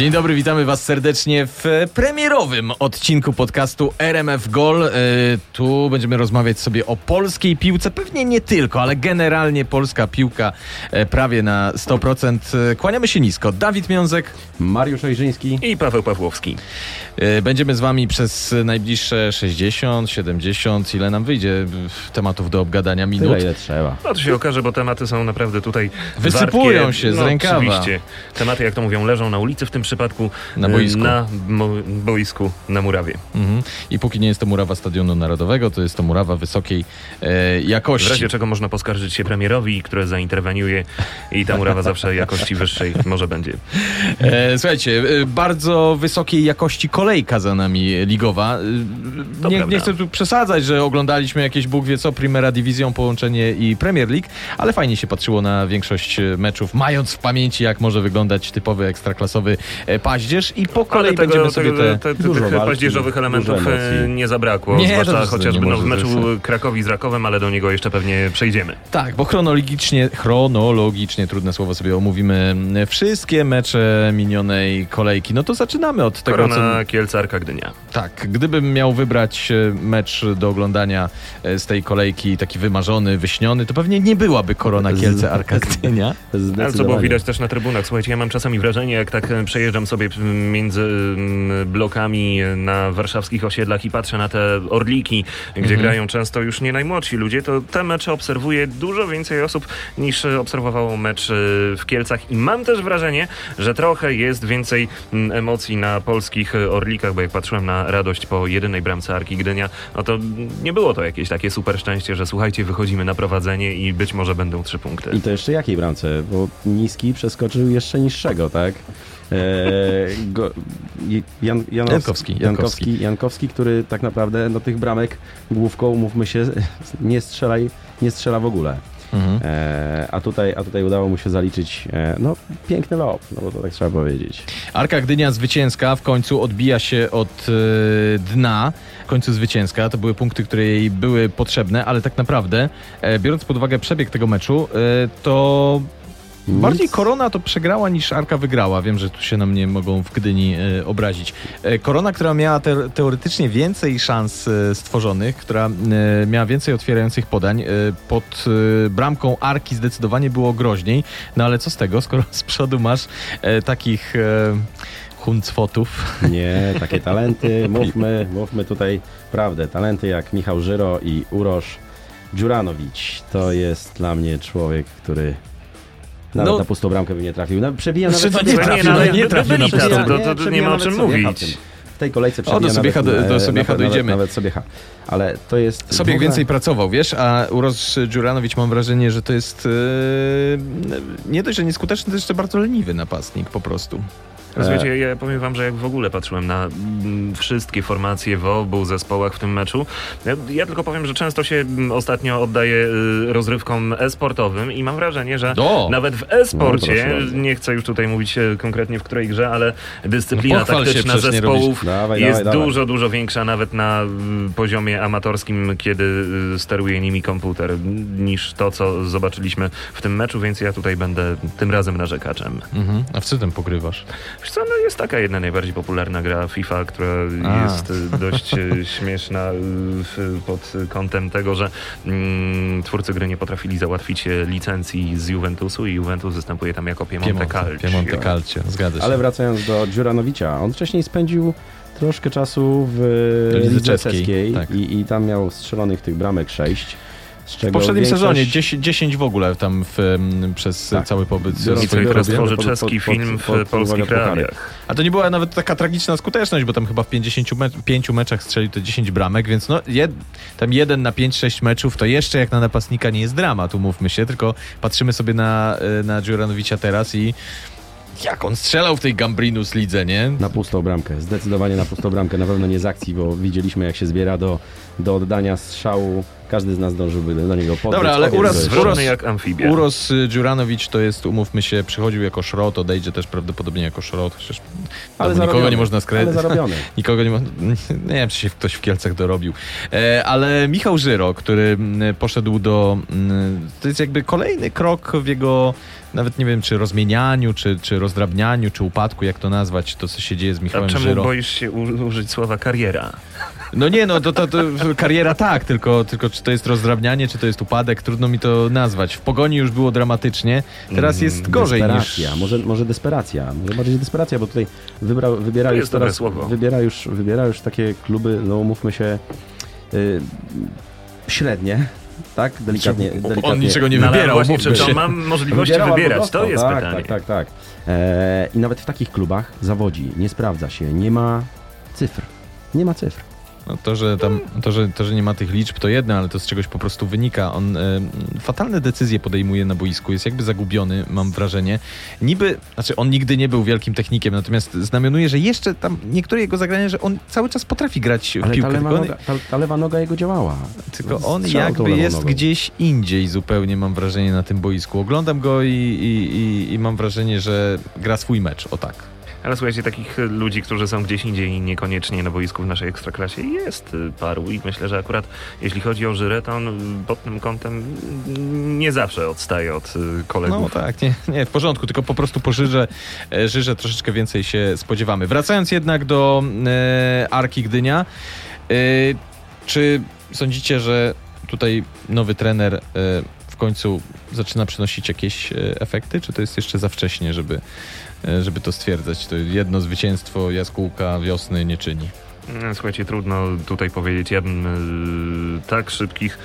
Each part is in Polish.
Dzień dobry, witamy Was serdecznie w premierowym odcinku podcastu RMF Gol. E, tu będziemy rozmawiać sobie o polskiej piłce, pewnie nie tylko, ale generalnie polska piłka e, prawie na 100%. E, Kłaniamy się nisko. Dawid Miązek. Mariusz Ojrzyński. I Paweł Pawłowski. Będziemy z Wami przez najbliższe 60, 70, ile nam wyjdzie tematów do obgadania minut. Tyle ile trzeba. No to się okaże, bo tematy są naprawdę tutaj Wysypują wartkie. się z no, rękawa. Oczywiście. Tematy, jak to mówią, leżą na ulicy w tym przypadku. Na y, boisku. Na boisku, na murawie. Mhm. I póki nie jest to murawa Stadionu Narodowego, to jest to murawa wysokiej e, W jakości. razie czego można poskarżyć się premierowi, który zainterweniuje i ta murawa zawsze jakości wyższej może będzie. E, słuchajcie, e, bardzo wysokiej jakości kolejka za nami ligowa. E, Nie, nie chcę tu przesadzać, że oglądaliśmy jakieś Bóg wie co, Primera Division, połączenie i Premier League, ale fajnie się patrzyło na większość meczów, mając w pamięci, jak może wyglądać typowy ekstraklasowy paździerz i po kolei Ale tego, będziemy sobie tego, te... te, te, Dużo tych walki, paździerzowych elementów e, nie zabrakło. Nie, zwłaszcza to nie chociażby no, w meczu zresztą. Krakowi z Rakowem, ale do niego jeszcze pewnie przejdziemy. Tak, bo chronologicznie, chronologicznie, trudne słowo sobie omówimy wszystkie mecze minionej kolejki. No to zaczynamy od tego, co... Korona Kielce Arka Gdynia. Tak, gdybym miał wybrać e, mecz do oglądania e, z tej kolejki, taki wymarzony, wyśniony, to pewnie nie byłaby Korona Kielce Arka Gdynia. Ale co było widać też na trybunach. Słuchajcie, ja mam czasami wrażenie, jak tak e, przejeżdżam sobie między m, blokami na warszawskich osiedlach i patrzę na te orliki, gdzie Mhm. grają często już nie najmłodsi ludzie, to te mecze obserwuje dużo więcej osób niż obserwowało mecz e, w Kielcach i mam też wrażenie, że trochę jest więcej m, emocji na polskich e, orlikach, bo jak patrzyłem na radość po jedynej bramce Arki Gdynia, no to nie było to jakieś takie super szczęście, że słuchajcie, wychodzimy na prowadzenie i być może będą trzy punkty. I to jeszcze jakiej bramce? Bo niski przeskoczył jeszcze niższego, tak? Eee, go, Jan, Janos- Jankowski, Jankowski, Jankowski, który tak naprawdę no, tych bramek główką, mówmy się, nie, strzelaj, nie strzela w ogóle. Mhm. Eee, a, tutaj, a tutaj udało mu się zaliczyć e, no, piękny lob, no bo to tak trzeba powiedzieć. Arka Gdynia zwycięska w końcu odbija się od e, dna. W końcu zwycięska. To były punkty, które jej były potrzebne, ale tak naprawdę, e, biorąc pod uwagę przebieg tego meczu, e, to Nic. Bardziej Korona to przegrała niż Arka wygrała. Wiem, że tu się na mnie mogą w Gdyni e, obrazić. E, Korona, która miała te, teoretycznie więcej szans e, stworzonych, która e, miała więcej otwierających podań, e, pod e, bramką Arki zdecydowanie było groźniej. No ale co z tego, skoro z przodu masz takich huncwotów. Nie, takie talenty, mówmy, mówmy tutaj prawdę. Talenty jak Michał Żyro i Urosz Dziuranowicz. To jest dla mnie człowiek, który nawet No. na pustą bramkę by nie trafił. No, przebija Znaczy, nawet to nie trafił, Nie, no, nie trafił na pustą. to- to- przebija nie ma o czym mówić. w tej kolejce O, do przebija Sobiecha nawet, do- do e, Sobiecha nawet, dojdziemy. Nawet, nawet Sobiecha. Ale to jest... w Sobie ogóle- więcej pracował, wiesz, a Urosz Dziuranowicz mam wrażenie, że to jest e, nie dość, że nieskuteczny, to jeszcze bardzo leniwy napastnik po prostu. Rozumiecie, ja powiem wam, że jak w ogóle patrzyłem na mm, wszystkie formacje w obu zespołach w tym meczu, ja, tylko powiem, że często się mm, ostatnio oddaję y, rozrywkom e-sportowym i mam wrażenie, że O! nawet w No, e-sporcie, bardzo. nie chcę już tutaj mówić e, konkretnie w której grze, ale dyscyplina No taktyczna zespołów Dawaj, jest dawaj, dawaj. dużo, dużo większa nawet na y, poziomie amatorskim, kiedy y, steruje nimi komputer, niż to, co zobaczyliśmy w tym meczu, więc ja tutaj będę tym razem narzekaczem. Mhm. A w co tym pokrywasz? Wiesz co, no jest taka jedna najbardziej popularna gra FIFA, która A. jest y, dość y, śmieszna y, w- pod kątem tego, że mm, twórcy gry nie potrafili załatwić licencji z Juventusu i Juventus występuje tam jako Piemonte Calcio. Piemonte Calcio, zgadza się. Ale wracając do Dziuranowicza, on wcześniej spędził troszkę czasu w Lidze czeskiej tak. i, i tam miał strzelonych tych bramek sześć. Z w poprzednim większość- sezonie 10, 10 w ogóle tam w, przez Tak. cały pobyt Robię, tworzy czeski film w pod- polskich realiach. A to nie była nawet taka tragiczna skuteczność, bo tam chyba w 55 meczach strzelił te 10 bramek, więc no jed, tam jeden na 5-6 meczów to jeszcze jak na napastnika nie jest dramat, umówmy się, tylko patrzymy sobie na, e, na Dziuranowicza teraz i jak on strzelał w tej Gambrinus lidze, nie? Na pustą bramkę, zdecydowanie na pustą bramkę, na pewno nie z akcji, bo widzieliśmy jak się zbiera do, do oddania strzału każdy z nas dążyłby do niego podbiec. Dobra, ale Zwrotny Uros- jak amfibia. Uros y, Dziuranowicz to jest, umówmy się, przychodził jako szrot, odejdzie też prawdopodobnie jako szrot, chociaż Ale nikogo nie można Ale skredytować. zarobiony. Nikogo nie, mo- nie wiem, czy się ktoś w Kielcach dorobił. E, ale Michał Żyro, który mm, poszedł do... mm, To jest jakby kolejny krok w jego, nawet nie wiem, czy rozmienianiu, czy, czy rozdrabnianiu, czy upadku, jak to nazwać, to co się dzieje z A Michałem czemu Żyro. boisz się u- użyć słowa kariera? No nie, no to, to, to kariera tak, tylko, tylko czy to jest rozdrabnianie, czy to jest upadek, trudno mi to nazwać. W Pogoni już było dramatycznie, teraz Mm, jest gorzej niż... Desperacja, może, może desperacja, może bardziej desperacja, bo tutaj wybrał, wybiera To już teraz, słowo. wybiera już, wybiera już takie kluby, no umówmy się, y, średnie, tak? Delikatnie, On delikatnie. niczego nie No, wybierał, właśnie, mówmy czy się. mam możliwości Wybierał albo wybierać? dostał, To jest tak, pytanie. Tak, tak, tak. E, I nawet w takich klubach zawodzi, nie sprawdza się, nie ma cyfr. Nie ma cyfr. No to, że tam, to, że, to, że nie ma tych liczb, to jedno, ale to z czegoś po prostu wynika. On e, fatalne decyzje podejmuje na boisku, jest jakby zagubiony, mam wrażenie. Niby, znaczy on nigdy nie był wielkim technikiem, natomiast znamionuje, że jeszcze tam niektóre jego zagrania, że on cały czas potrafi grać w Ale ta piłkę, lewa, tylko on, noga, ta, ta lewa noga jego działała. tylko on Strzał jakby jest nogą. gdzieś indziej zupełnie, mam wrażenie, na tym boisku. Oglądam go i, i, i, i mam wrażenie, że gra swój mecz, o tak. Ale słuchajcie, takich y, ludzi, którzy są gdzieś indziej niekoniecznie na boisku w naszej ekstraklasie jest y, paru i myślę, że akurat jeśli chodzi o Żyrę, to on pod tym kątem nie zawsze odstaje od No kolegów. tak, nie, nie, w porządku, tylko po prostu po Żyrze, e, Żyrze troszeczkę więcej się spodziewamy. Wracając jednak do e, Arki Gdynia, e, czy sądzicie, że tutaj nowy trener e, w końcu zaczyna przynosić jakieś e, efekty, czy to jest jeszcze za wcześnie, żeby, e, żeby to stwierdzać? To jedno zwycięstwo jaskółka wiosny nie czyni. Mm, Słuchajcie, trudno tutaj powiedzieć. Ja bym y, tak szybkich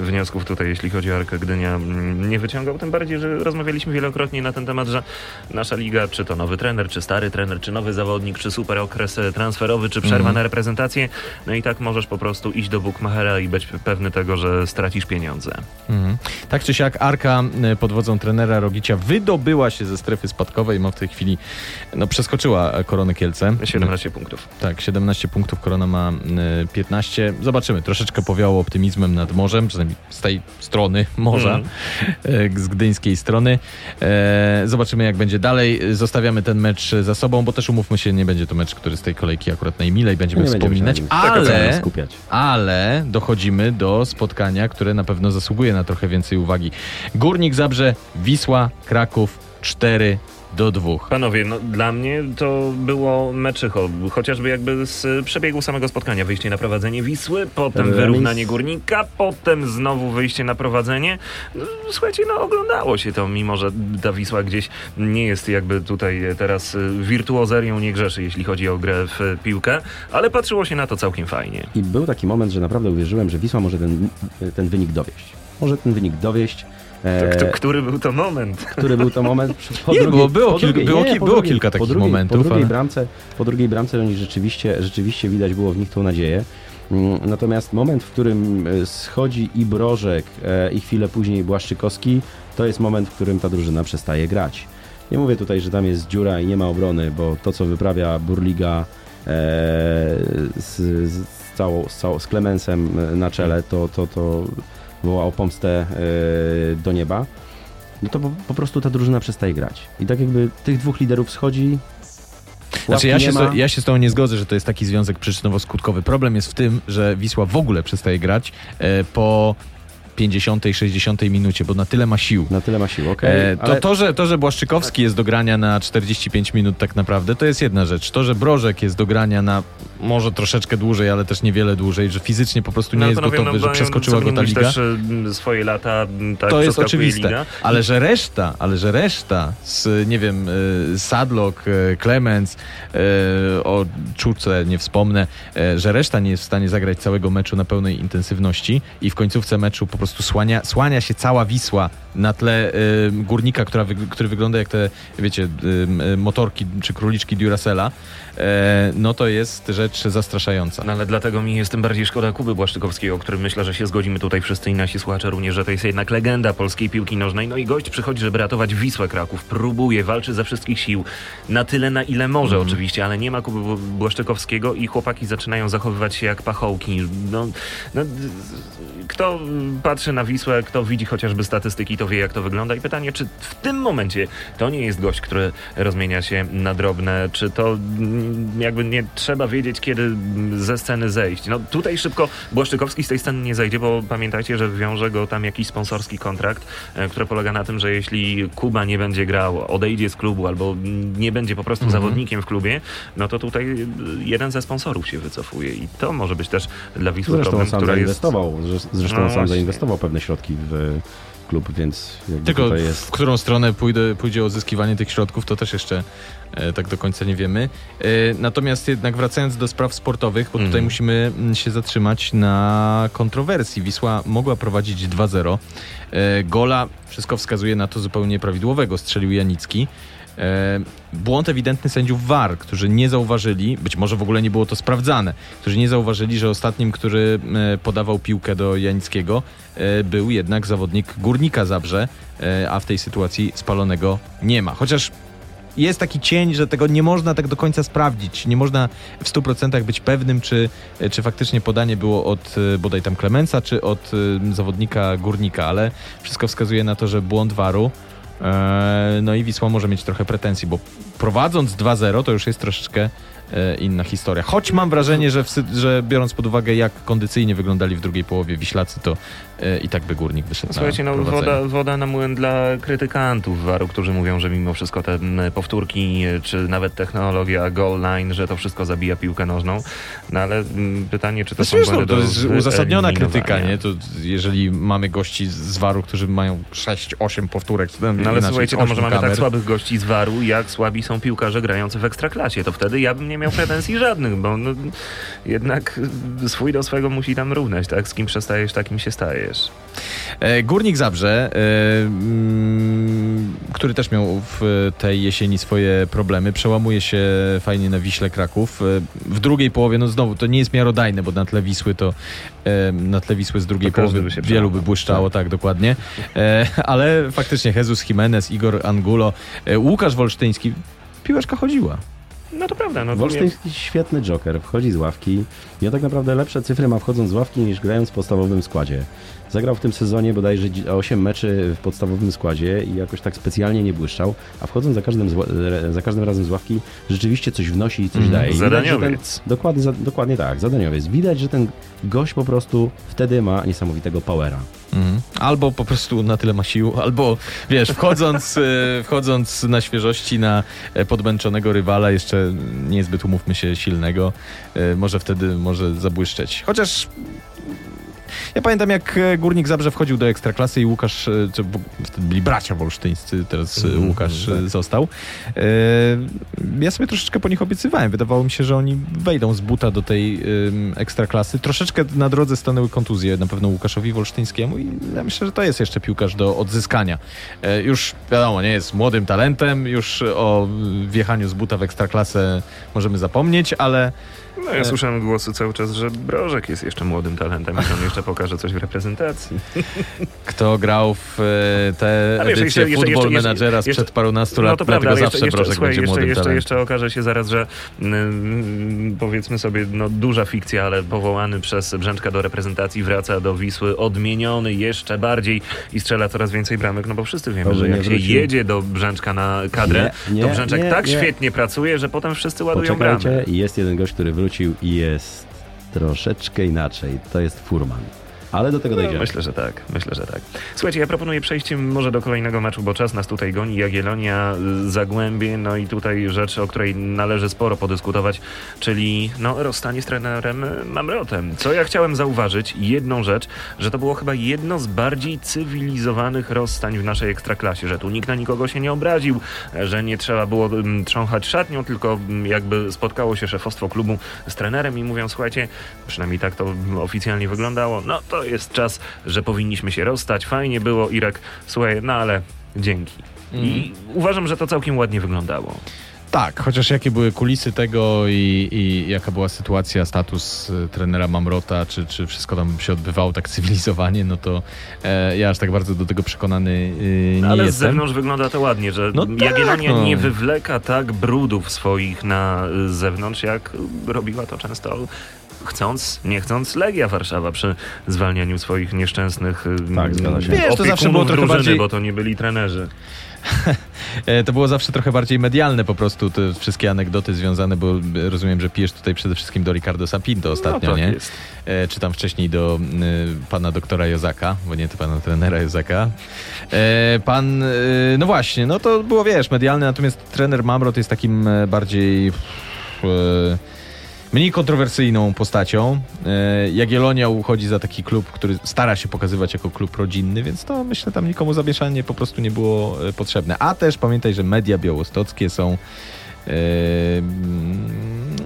wniosków tutaj, jeśli chodzi o Arkę Gdynia, mm, nie wyciągał. Tym bardziej, że rozmawialiśmy wielokrotnie na ten temat, że nasza liga, czy to nowy trener, czy stary trener, czy nowy zawodnik, czy super okres e, transferowy, czy przerwa Mhm. na reprezentację, no i tak możesz po prostu iść do Bookmachera i być pewny tego, że stracisz pieniądze. Mhm. Tak czy siak Arka e, pod wodzą trenera Rogicia wydobyła się ze strefy spadkowej, ma w tej chwili, no przeskoczyła e, Koronę Kielce. 17 punktów. Tak, 17 punktów, Korona ma y, 15. Zobaczymy, troszeczkę powiało optymizmem nad morzem, przynajmniej z tej strony morza, Mm. y, z gdyńskiej strony. E, zobaczymy, jak będzie dalej. Zostawiamy ten mecz za sobą, bo też umówmy się, nie będzie to mecz, który z tej kolejki akurat najmilej będziemy Nie wspominać, ale, skupiać. ale dochodzimy do spotkania, które na pewno zasługuje na trochę więcej uwagi. Górnik Zabrze, Wisła, Kraków 4 do 2. Panowie, no dla mnie to było meczycho, chociażby jakby z przebiegu samego spotkania. Wyjście na prowadzenie Wisły, potem Remis. wyrównanie Górnika, potem znowu wyjście na prowadzenie. No, Słuchajcie, no oglądało się to, mimo że ta Wisła gdzieś nie jest jakby tutaj teraz y, wirtuozerią, nie grzeszy, jeśli chodzi o grę w piłkę, ale patrzyło się na to całkiem fajnie. I był taki moment, że naprawdę uwierzyłem, że Wisła może ten, ten wynik dowieść. Może ten wynik dowieść. E, To, który był to moment? który był to moment? Po Nie, było- było po kilka- było ki- po było kilka po takich drugiej, momentów, Po drugiej, ale- bramce, po drugiej bramce oni rzeczywiście, rzeczywiście widać było w nich tą nadzieję. Mm, Natomiast moment, w którym e, schodzi i Brożek e, i chwilę później Błaszczykowski, to jest moment, w którym ta drużyna przestaje grać. Nie mówię tutaj, że tam jest dziura i nie ma obrony, bo to, co wyprawia Burliga e, z, z, całą, z, całą, z Klemensem na czele, to, to, to woła o pomstę e, do nieba no to po, po prostu ta drużyna przestaje grać. I tak jakby tych dwóch liderów schodzi. Znaczy ja się, ja się z tobą nie zgodzę, że to jest taki związek przyczynowo-skutkowy. Problem jest w tym, że Wisła w ogóle przestaje grać e, po 50, 60 minucie, bo na tyle ma sił. Na tyle ma sił, okej. E, to, ale to, że, to, że Błaszczykowski jest do grania na 45 minut tak naprawdę, to jest jedna rzecz. To, że Brożek jest do grania na może troszeczkę dłużej, ale też niewiele dłużej, że fizycznie po prostu nie No, jest gotowy, no, że przeskoczyła go ta liga. też y, swoje lata, m, tak to jest oczywiste. Liga. Ale że reszta, ale że reszta z, nie wiem, y, Sadlock, y, Clemens, y, o Czurce nie wspomnę, że reszta nie jest w stanie zagrać całego meczu na pełnej intensywności i w końcówce meczu po prostu słania, słania się cała Wisła na tle Górnika, która który wygląda jak te, wiecie, motorki czy króliczki Duracella, no to jest rzecz zastraszająca. No ale dlatego mi jest tym bardziej szkoda Kuby Błaszczykowskiego, o którym myślę, że się zgodzimy tutaj wszyscy i nasi słuchacze również, że to jest jednak legenda polskiej piłki nożnej. No i gość przychodzi, żeby ratować Wisłę Kraków, próbuje, walczy ze wszystkich sił, na tyle na ile może Mhm. oczywiście, ale nie ma Kuby Bł- Błaszczykowskiego i chłopaki zaczynają zachowywać się jak pachołki. No, no, kto patrzy na Wisłę, kto widzi chociażby statystyki, to wie jak to wygląda i pytanie, czy w tym momencie to nie jest gość, który rozmienia się na drobne, czy to mm, jakby nie trzeba wiedzieć, kiedy ze sceny zejść. No tutaj szybko Błaszczykowski z tej sceny nie zejdzie, bo pamiętajcie, że wiąże go tam jakiś sponsorski kontrakt, e, który polega na tym, że jeśli Kuba nie będzie grał, odejdzie z klubu albo nie będzie po prostu Mhm. zawodnikiem w klubie, no to tutaj y, jeden ze sponsorów się wycofuje i to może być też dla Wisły Zresztą problem, sam która jest... zainwestował, zresz- zresztą No sam właśnie. zainwestował pewne środki w klub, więc Tylko tutaj w jest... którą stronę pójdę, pójdzie uzyskiwanie tych środków, to też jeszcze e, tak do końca nie wiemy. E, natomiast jednak wracając do spraw sportowych, bo tutaj Mhm. musimy mm, się zatrzymać na kontrowersji. Wisła mogła prowadzić 2-0. E, gola, wszystko wskazuje na to zupełnie prawidłowego, strzelił Janicki. E, błąd ewidentny sędziów VAR, którzy nie zauważyli, być może w ogóle nie było to sprawdzane, którzy nie zauważyli, że ostatnim, który e, podawał piłkę do Janickiego, e, był jednak zawodnik Górnika Zabrze, a w tej sytuacji spalonego nie ma. Chociaż jest taki cień, że tego nie można tak do końca sprawdzić. Nie można w 100% być pewnym, czy, czy faktycznie podanie było od bodaj tam Klemensa, czy od zawodnika Górnika, ale wszystko wskazuje na to, że błąd waru. E, No i Wisła może mieć trochę pretensji, bo prowadząc 2-0 to już jest troszeczkę inna historia. Choć mam wrażenie, że, w, że biorąc pod uwagę jak kondycyjnie wyglądali w drugiej połowie Wiślacy, to e, i tak by Górnik wyszedł Słuchajcie, na no woda, woda na młyn dla krytykantów waru, którzy mówią, że mimo wszystko te powtórki, e, czy nawet technologia goal line, że to wszystko zabija piłkę nożną. No ale m, pytanie, czy to Znaczy, są wiesz, no, to jest uzasadniona krytyka, nie? To jeżeli mamy gości z- waru, którzy mają 6-8 powtórek, No ale inaczej, słuchajcie, to 8 może mamy kamer. tak słabych gości z waru, jak słabi są piłkarze grający w ekstraklasie. To wtedy ja bym nie miał pretensji żadnych, bo no, jednak swój do swego musi tam równać, tak? Z kim przestajesz, takim się stajesz. E, Górnik Zabrze, e, mm, który też miał w tej jesieni swoje problemy, przełamuje się fajnie na Wiśle Kraków. E, W drugiej połowie, no znowu, to nie jest miarodajne, bo na tle Wisły to na tle Wisły z drugiej To połowy by wielu by błyszczało, tak, dokładnie. E, ale faktycznie Jesus Jimenez, Igor Angulo, Łukasz Wolsztyński, piłeczka chodziła. No to prawda. No, to Wolsztyński świetny joker, wchodzi z ławki i on tak naprawdę lepsze cyfry ma wchodząc z ławki niż grając w podstawowym składzie. Zagrał w tym sezonie bodajże 8 meczy w podstawowym składzie i jakoś tak specjalnie nie błyszczał, a wchodząc za każdym, za każdym razem z ławki rzeczywiście coś wnosi i coś Mhm. daje. Zadaniowiec. dokładnie, za, dokładnie tak, zadaniowiec. Widać, że ten gość po prostu wtedy ma niesamowitego powera. Mhm. Albo po prostu na tyle ma sił, albo wiesz, wchodząc, e, wchodząc na świeżości na e, podmęczonego rywala, jeszcze niezbyt umówmy się silnego, e, może wtedy może zabłyszczeć. Chociaż ja pamiętam jak e, Górnik Zabrze wchodził do Ekstraklasy i Łukasz, e, czy byli bracia wolsztyńscy, teraz Mhm, Łukasz tak. został. Ja sobie troszeczkę po nich obiecywałem. Wydawało mi się, że oni wejdą z buta do tej ekstraklasy. Troszeczkę na drodze stanęły kontuzje na pewno Łukaszowi Wolsztyńskiemu i ja myślę, że to jest jeszcze piłkarz do odzyskania. Już wiadomo, nie jest młodym talentem, już o wjechaniu z buta w ekstraklasę możemy zapomnieć, ale No ja E. słyszałem głosy cały czas, że Brożek jest jeszcze młodym talentem i on jeszcze pokaże coś w reprezentacji. kto grał w e, te Ale jeszcze- edycje jeszcze- jeszcze- Football Managera jeszcze- sprzed parunastu No lat, to prawda, dlatego ale zawsze jeszcze, Brożek słuchaj, będzie młodym jeszcze, talentem. jeszcze okaże się zaraz, że mm, powiedzmy sobie, no duża fikcja, ale powołany przez Brzęczka do reprezentacji wraca do Wisły, odmieniony jeszcze bardziej i strzela coraz więcej bramek, no bo wszyscy wiemy, że jak się wrócił. jedzie do Brzęczka na kadrę, Nie, nie, to Brzęczek nie, tak nie. świetnie pracuje, że potem wszyscy ładują bramy. Jest jeden gość, który wrócił i jest troszeczkę inaczej. To jest Furman. Ale do tego No, dojdziemy. myślę, że tak. Myślę, że tak. Słuchajcie, ja proponuję przejść może do kolejnego meczu, bo czas nas tutaj goni. Jagiellonia, y, Zagłębie, no i tutaj rzecz, o której należy sporo podyskutować, czyli no, rozstanie z trenerem y, Mamrotem. Co ja chciałem zauważyć, jedną rzecz, że to było chyba jedno z bardziej cywilizowanych rozstań w naszej ekstraklasie, że tu nikt na nikogo się nie obraził, że nie trzeba było mm, trząchać szatnią, tylko jakby spotkało się szefostwo klubu z trenerem i mówią, słuchajcie, przynajmniej tak to oficjalnie wyglądało, no to jest czas, że powinniśmy się rozstać, fajnie było, Irek, słuchaj, no ale dzięki. I uważam, że to całkiem ładnie wyglądało. Tak, chociaż jakie były kulisy tego i, i jaka była sytuacja, status y, trenera Mamrota, czy, czy wszystko tam się odbywało tak cywilizowanie, no to e, ja aż tak bardzo do tego przekonany y, nie Ale z jestem. zewnątrz wygląda to ładnie, że No tak, Jagiellonia no. nie wywleka tak brudów swoich na y, zewnątrz, jak robiła to często chcąc, nie chcąc Legia Warszawa przy zwalnianiu swoich nieszczęsnych y, Tak, zgadza się. Wiesz, to zawsze było trochę drużyny, bardziej- bo to nie byli trenerzy. To było zawsze trochę bardziej medialne po prostu, te wszystkie anegdoty związane, bo rozumiem, że pijesz tutaj przede wszystkim do Ricardo Sapinto ostatnio, no, tak nie? jest. E, czy tam wcześniej do y, pana doktora Jozaka, bo nie to pana trenera Jozaka. E, pan, y, no właśnie, no to było, wiesz, medialne, natomiast trener Mamrot jest takim e, bardziej... e, Mniej kontrowersyjną postacią. E, Jagiellonia uchodzi za taki klub, który stara się pokazywać jako klub rodzinny, więc to myślę tam nikomu zamieszanie po prostu nie było e, potrzebne. A też pamiętaj, że media białostockie są e,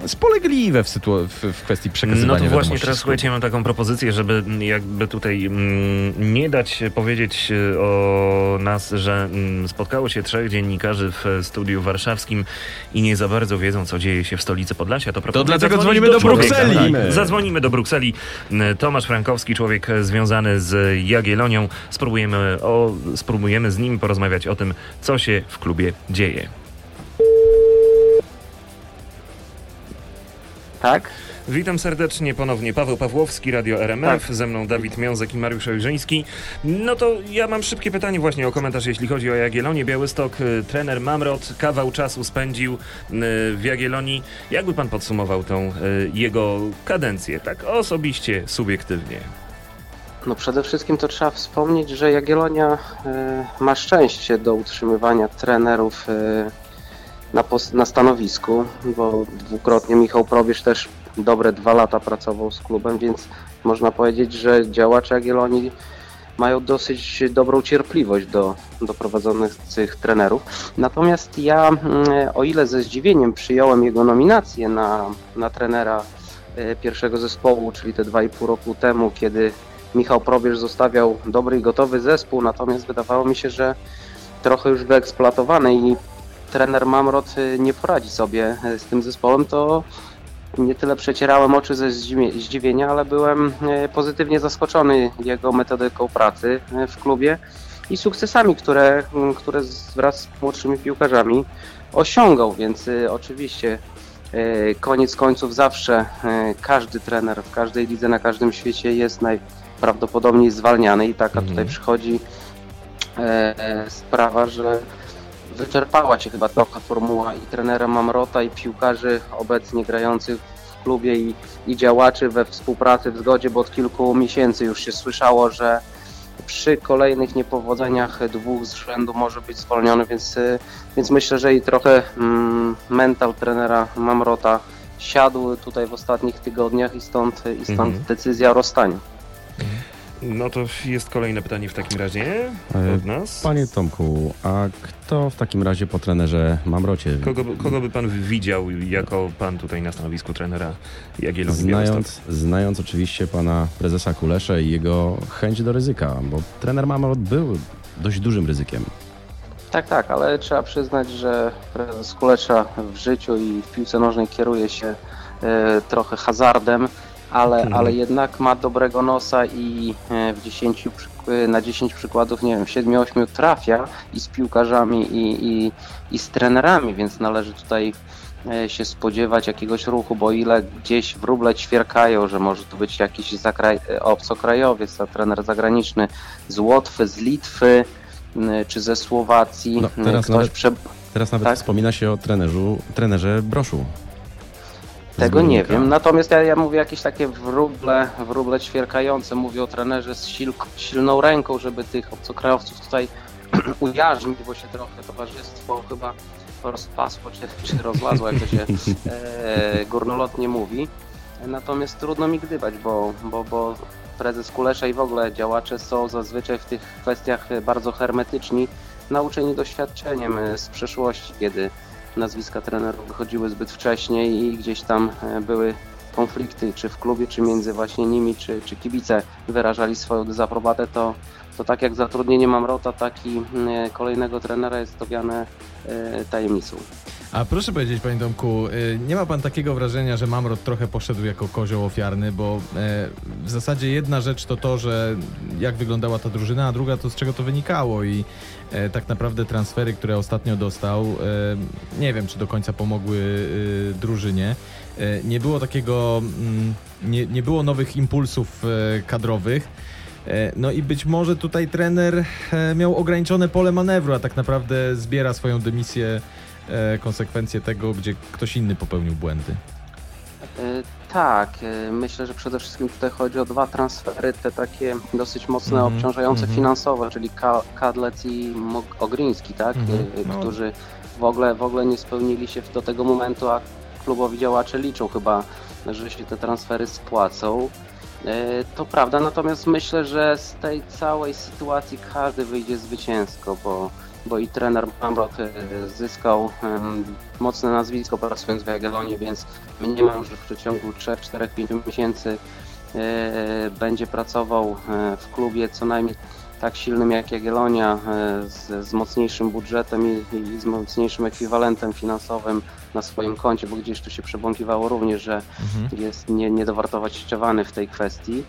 spolegliwe w, sytu- w, w kwestii przekazywania No to właśnie teraz słuchajcie, mam taką propozycję, żeby jakby tutaj mm, nie dać powiedzieć y, o nas, że mm, spotkało się trzech dziennikarzy w e, studiu warszawskim i nie za bardzo wiedzą, co dzieje się w stolicy Podlasia. To, proponuję dlatego dzwonimy do człowieka. Brukseli. Tak, Zadzwonimy do Brukseli. Mm, Tomasz Frankowski, człowiek e, związany z Jagiellonią. Spróbujemy, o, spróbujemy z nim porozmawiać o tym, co się w klubie dzieje. Tak? Witam serdecznie ponownie. Paweł Pawłowski, Radio RMF, ze mną Dawid Miązek i Mariusz Ojrzyński. No to ja mam szybkie pytanie właśnie o komentarz, jeśli chodzi o Jagiellonię. Białystok, y, trener Mamrot kawał czasu spędził y, w Jagiellonii. Jakby pan podsumował tą y, jego kadencję, tak osobiście, subiektywnie? No przede wszystkim to trzeba wspomnieć, że Jagiellonia ma szczęście do utrzymywania trenerów na, na stanowisku, bo dwukrotnie Michał Probierz też dobre dwa lata pracował z klubem, więc można powiedzieć, że działacze Jagiellonii mają dosyć dobrą cierpliwość do, do prowadzonych tych trenerów. Natomiast ja, mm, o ile ze zdziwieniem przyjąłem jego nominację na, na trenera e, pierwszego zespołu, czyli te dwa i pół roku temu, kiedy Michał Probierz zostawiał dobry i gotowy zespół, natomiast wydawało mi się, że trochę już wyeksploatowany i trener Mamrot y, nie poradzi sobie y, z tym zespołem, to nie tyle przecierałem oczy ze zdziwie- zdziwienia, ale byłem y, pozytywnie zaskoczony jego metodyką pracy w klubie i sukcesami, które, mm, które wraz z młodszymi piłkarzami osiągał, więc oczywiście koniec końców zawsze każdy trener w każdej lidze na każdym świecie jest najprawdopodobniej zwalniany i taka Mhm. tutaj przychodzi e, e, sprawa, że wyczerpała się chyba trochę formuła i trenera Mamrota i piłkarzy obecnie grających w klubie i, i działaczy we współpracy, w zgodzie, bo od kilku miesięcy już się słyszało, że przy kolejnych niepowodzeniach dwóch z rzędu może być zwolniony, więc, y, więc myślę, że i trochę mm, mental trenera Mamrota siadł tutaj w ostatnich tygodniach i stąd, i stąd Mhm. decyzja o rozstaniu. No to jest kolejne pytanie w takim razie E, od nas. Panie Tomku, a kto w takim razie po trenerze Mamrocie? Kogo, by- kogo by pan widział jako pan tutaj na stanowisku trenera Jagiellonii? Znając, znając oczywiście pana prezesa Kuleszę i jego chęć do ryzyka, bo trener Mamrot był dość dużym ryzykiem. Tak, tak, ale trzeba przyznać, że prezes Kulesza w życiu i w piłce nożnej kieruje się e, trochę hazardem, ale, Mhm. ale jednak ma dobrego nosa i e, w 10, przyk- e, na 10 przykładów, nie wiem, 7-8 trafia i z piłkarzami i, i, i z trenerami, więc należy tutaj e, się spodziewać jakiegoś ruchu, bo ile gdzieś wróble ćwierkają, że może to być jakiś zakraj, obcokrajowiec, a trener zagraniczny z Łotwy, z Litwy, czy ze Słowacji. No, teraz Ktoś nawet- prze... Teraz nawet Tak? wspomina się o trenerzu, trenerze Broszu. Tego nie wiem. Natomiast ja, ja mówię jakieś takie wróble, wróble ćwierkające. Mówię o trenerze z sil, silną ręką, żeby tych obcokrajowców tutaj ujarzmić, bo się trochę towarzystwo chyba rozpasło, czy, czy rozlazło, jak to się e, górnolotnie mówi. Natomiast trudno mi gdybać, bo, bo, bo prezes Kulesza i w ogóle działacze są zazwyczaj w tych kwestiach bardzo hermetyczni, nauczeni doświadczeniem z przeszłości, kiedy nazwiska trenerów wychodziły zbyt wcześnie i gdzieś tam e, były konflikty, czy w klubie, czy między właśnie nimi, czy, czy kibice wyrażali swoją dezaprobatę, to, to tak jak zatrudnienie Mamrota, tak i mm, kolejnego trenera jest owiane e, tajemnicą. A proszę powiedzieć, panie Tomku, y, nie ma pan takiego wrażenia, że Mamrot trochę poszedł jako kozioł ofiarny, bo e, w zasadzie jedna rzecz to to, że jak wyglądała ta drużyna, a druga to z czego to wynikało i e, tak naprawdę transfery, które ostatnio dostał, nie wiem, czy do końca pomogły y, drużynie. Nie było takiego, mm, nie, nie było nowych impulsów kadrowych. No i być może tutaj trener miał ograniczone pole manewru, a tak naprawdę zbiera swoją dymisję konsekwencje tego, gdzie ktoś inny popełnił błędy. E, Tak, e, myślę, że przede wszystkim tutaj chodzi o dwa transfery, te takie dosyć mocne, Mhm, obciążające mhm. finansowo, czyli Ka- Kadlec i Mo- Ogryński, tak? Mhm, E, no. którzy w ogóle, w ogóle nie spełnili się do tego momentu, a klubowi działacze liczą chyba, że się te transfery spłacą. E, To prawda, natomiast myślę, że z tej całej sytuacji każdy wyjdzie zwycięsko, bo, bo i trener Mamrot e, zyskał mocne nazwisko pracując w Jagiellonie, więc mniemam, że w przeciągu 3, 4, 5 miesięcy e, będzie pracował e, w klubie co najmniej tak silnym jak Jagiellonia, z, z mocniejszym budżetem i, i z mocniejszym ekwiwalentem finansowym na swoim koncie, bo gdzieś tu się przebąkiwało również, że Mhm. jest nie, niedowartościowany w tej kwestii.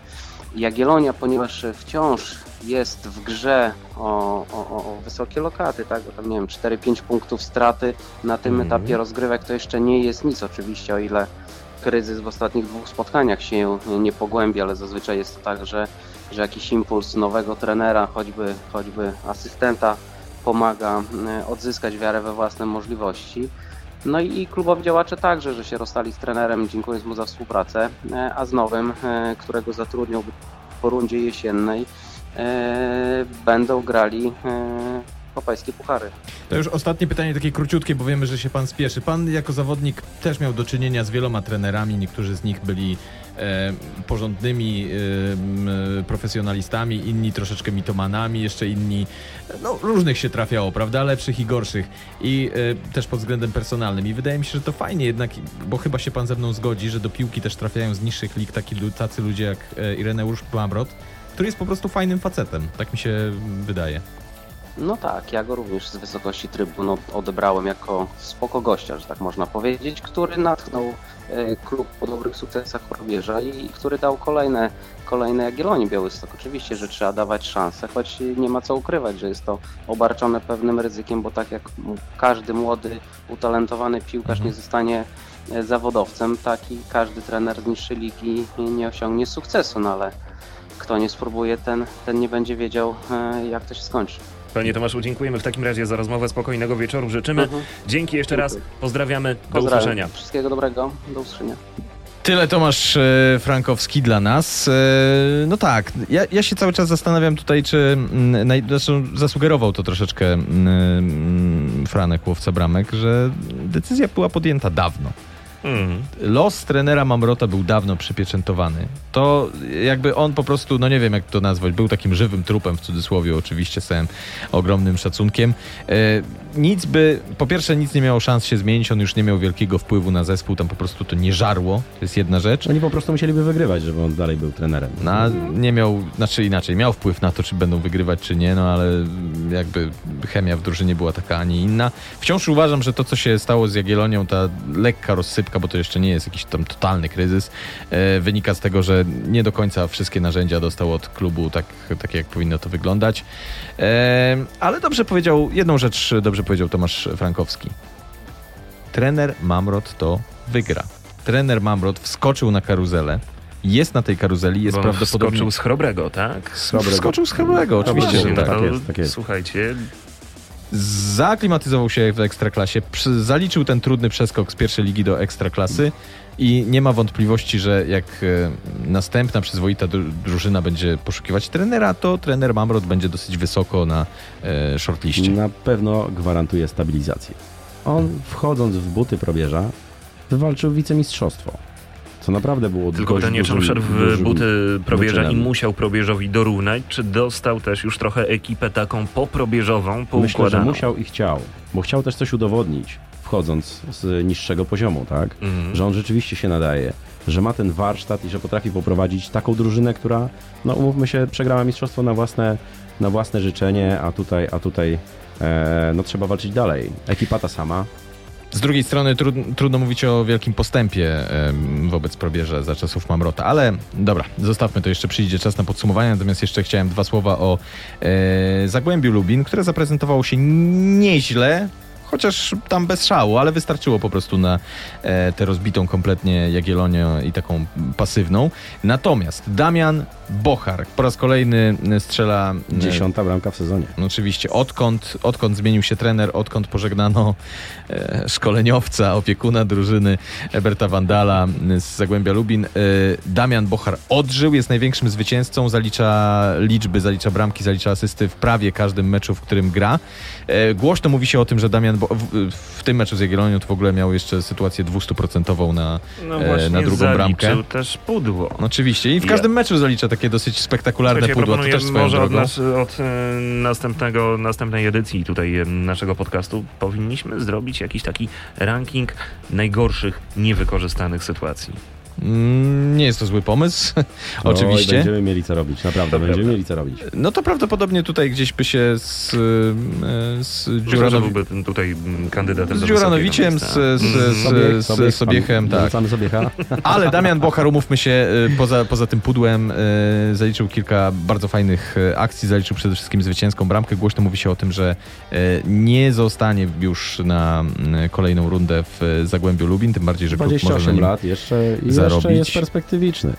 Jagiellonia, ponieważ wciąż jest w grze o, o, o- wysokie lokaty, tak? Bo tam nie wiem, 4-5 punktów straty na tym Mhm. etapie rozgrywek to jeszcze nie jest nic oczywiście, o ile kryzys w ostatnich dwóch spotkaniach się nie pogłębi, ale zazwyczaj jest to tak, że, że jakiś impuls nowego trenera, choćby, choćby asystenta pomaga e, odzyskać wiarę we własne możliwości. No i klubowi działacze także, że się rozstali z trenerem, dziękując mu za współpracę, e, a z nowym, e, którego zatrudnił po rundzie jesiennej, będą grali e, europejskie puchary. To już ostatnie pytanie, takie króciutkie, bo wiemy, że się pan spieszy. Pan jako zawodnik też miał do czynienia z wieloma trenerami, niektórzy z nich byli e, porządnymi e, profesjonalistami, inni troszeczkę mitomanami, jeszcze inni, no różnych się trafiało, prawda, lepszych i gorszych. I e, też pod względem personalnym. I wydaje mi się, że to fajnie jednak, bo chyba się pan ze mną zgodzi, że do piłki też trafiają z niższych lig taki, tacy ludzie jak e, Ireneusz Mamrot, który jest po prostu fajnym facetem, tak mi się wydaje. No tak, ja go również z wysokości trybun od- odebrałem jako spoko gościa, że tak można powiedzieć, który natchnął e, klub po dobrych sukcesach Chorobierza i który dał kolejne, kolejne Jagiellonii Białystok. Oczywiście, że trzeba dawać szansę, choć nie ma co ukrywać, że jest to obarczone pewnym ryzykiem, bo tak jak każdy młody, utalentowany piłkarz Mhm. nie zostanie e, zawodowcem, tak i każdy trener z niższej ligi nie osiągnie sukcesu, no ale kto nie spróbuje, ten, ten nie będzie wiedział, e, jak to się skończy. Panie Tomaszu, dziękujemy w takim razie za rozmowę. Spokojnego wieczoru życzymy. Mhm. Dzięki jeszcze raz. Pozdrawiamy. Do Pozdrawiam. usłyszenia. Wszystkiego dobrego. Do usłyszenia. Tyle Tomasz e, Frankowski dla nas. E, no tak, ja, ja się cały czas zastanawiam tutaj, czy mm, naj, zresztą zasugerował to troszeczkę mm, mm, Franek, łowca bramek, że decyzja była podjęta dawno. Mm. Los trenera Mamrota był dawno przypieczętowany. To jakby on po prostu, no nie wiem jak to nazwać, był takim żywym trupem w cudzysłowie, oczywiście z całym ogromnym szacunkiem. E, nic by, po pierwsze nic nie miało szans się zmienić, on już nie miał wielkiego wpływu na zespół, tam po prostu to nie żarło, to jest jedna rzecz. Oni po prostu musieliby wygrywać, żeby on dalej był trenerem. No, nie miał, znaczy inaczej, miał wpływ na to, czy będą wygrywać, czy nie, no ale jakby chemia w drużynie była taka, a nie inna. Wciąż uważam, że to, co się stało z Jagiellonią, ta lekka rozsypka, bo to jeszcze nie jest jakiś tam totalny kryzys, e, wynika z tego, że nie do końca wszystkie narzędzia dostał od klubu tak, tak jak powinno to wyglądać. E, ale dobrze powiedział, jedną rzecz dobrze powiedział Tomasz Frankowski. Trener Mamrot to wygra. Trener Mamrot wskoczył na karuzelę, jest na tej karuzeli, jest Bo prawdopodobnie... wskoczył z chrobrego, tak? Wskoczył z Chrobrego, oczywiście, Właśnie, że tak. tak. jest, tak jest. Słuchajcie, Zaklimatyzował się w Ekstraklasie, przy- zaliczył ten trudny przeskok z pierwszej ligi do Ekstraklasy i nie ma wątpliwości, że jak e, następna przyzwoita dru- drużyna będzie poszukiwać trenera, to trener Mamrot będzie dosyć wysoko na e, shortliście. Na pewno gwarantuje stabilizację. On wchodząc w buty probierza wywalczył wicemistrzostwo. Co naprawdę było tylko dość on dużym- wszedł w dużym buty probierza i musiał probierzowi dorównać, czy dostał też już trochę ekipę taką poprobieżową, Myślę, że poukładaną? musiał i chciał, bo chciał też coś udowodnić, wchodząc z niższego poziomu, tak? Mhm. Że on rzeczywiście się nadaje, że ma ten warsztat i że potrafi poprowadzić taką drużynę, która, no umówmy się, przegrała mistrzostwo na własne, na własne życzenie, a tutaj, a tutaj e, no trzeba walczyć dalej. Ekipa ta sama, Z drugiej strony trud, trudno mówić o wielkim postępie wobec probierza za czasów Mamrota, ale dobra, zostawmy to, jeszcze przyjdzie czas na podsumowanie, natomiast jeszcze chciałem dwa słowa o e, Zagłębiu Lubin, które zaprezentowało się nieźle, chociaż tam bez szału, ale wystarczyło po prostu na e, tę rozbitą kompletnie Jagiellonię i taką pasywną. Natomiast Damian Bochar po raz kolejny strzela e, Dziesiąta bramka w sezonie. no oczywiście, odkąd, odkąd zmienił się trener, odkąd pożegnano e, szkoleniowca, opiekuna drużyny Eberta Wandala z Zagłębia Lubin, e, Damian Bochar odżył, jest największym zwycięzcą, zalicza liczby, zalicza bramki, zalicza asysty w prawie każdym meczu, w którym gra. E, głośno mówi się o tym, że Damian Bo- w, w tym meczu z Jagiellonią to w ogóle miał jeszcze sytuację 200% na, No e, właśnie na drugą bramkę. też pudło. No oczywiście i w Ja- każdym meczu zalicza takie dosyć spektakularne Słuchajcie, pudła, to też swoją może od, drogą. nas, od e, następnego, następnej edycji tutaj naszego podcastu powinniśmy zrobić jakiś taki ranking najgorszych niewykorzystanych sytuacji. Mm, Nie jest to zły pomysł, Oj, oczywiście. będziemy mieli co robić, naprawdę, To będziemy prawda. mieli co robić. No to prawdopodobnie tutaj gdzieś by się z, z, byłby tutaj kandydatem z Dziuranowiciem, z, z, z, Mhm. z, z Sobiechem, tak. Wracamy Sobiecha. Ale Damian Bochar, umówmy się, e, poza, poza tym pudłem e, zaliczył kilka bardzo fajnych e, akcji, zaliczył przede wszystkim zwycięską bramkę. Głośno mówi się o tym, że nie zostanie już na kolejną rundę w Zagłębiu Lubin, tym bardziej, że klub może na 28 nim... lat, jeszcze, i zarobić. Jeszcze jest perspektywiczny.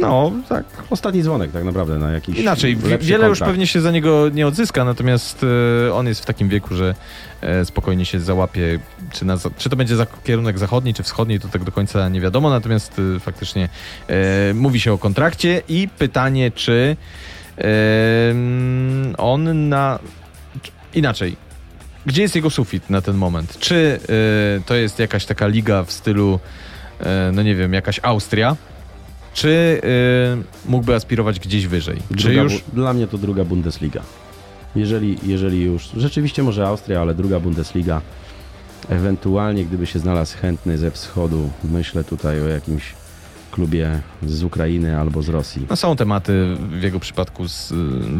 No, tak. Ostatni dzwonek tak naprawdę na jakiś Inaczej, wiele już kontrakt. pewnie się za niego nie odzyska, natomiast e, on jest w takim wieku, że e, spokojnie się załapie, czy, na, czy to będzie za kierunek zachodni, czy wschodni, to tak do końca nie wiadomo, natomiast e, faktycznie e, mówi się o kontrakcie i pytanie, czy on na... Inaczej, gdzie jest jego sufit na ten moment? Czy e, to jest jakaś taka liga w stylu, no nie wiem, jakaś Austria, czy e, mógłby aspirować gdzieś wyżej? Czy Druga, już... bu- Dla mnie to druga Bundesliga. Jeżeli, jeżeli już, rzeczywiście może Austria, ale druga Bundesliga. Ewentualnie, gdyby się znalazł chętny ze wschodu, myślę tutaj o jakimś klubie z Ukrainy albo z Rosji. No są tematy w jego przypadku z,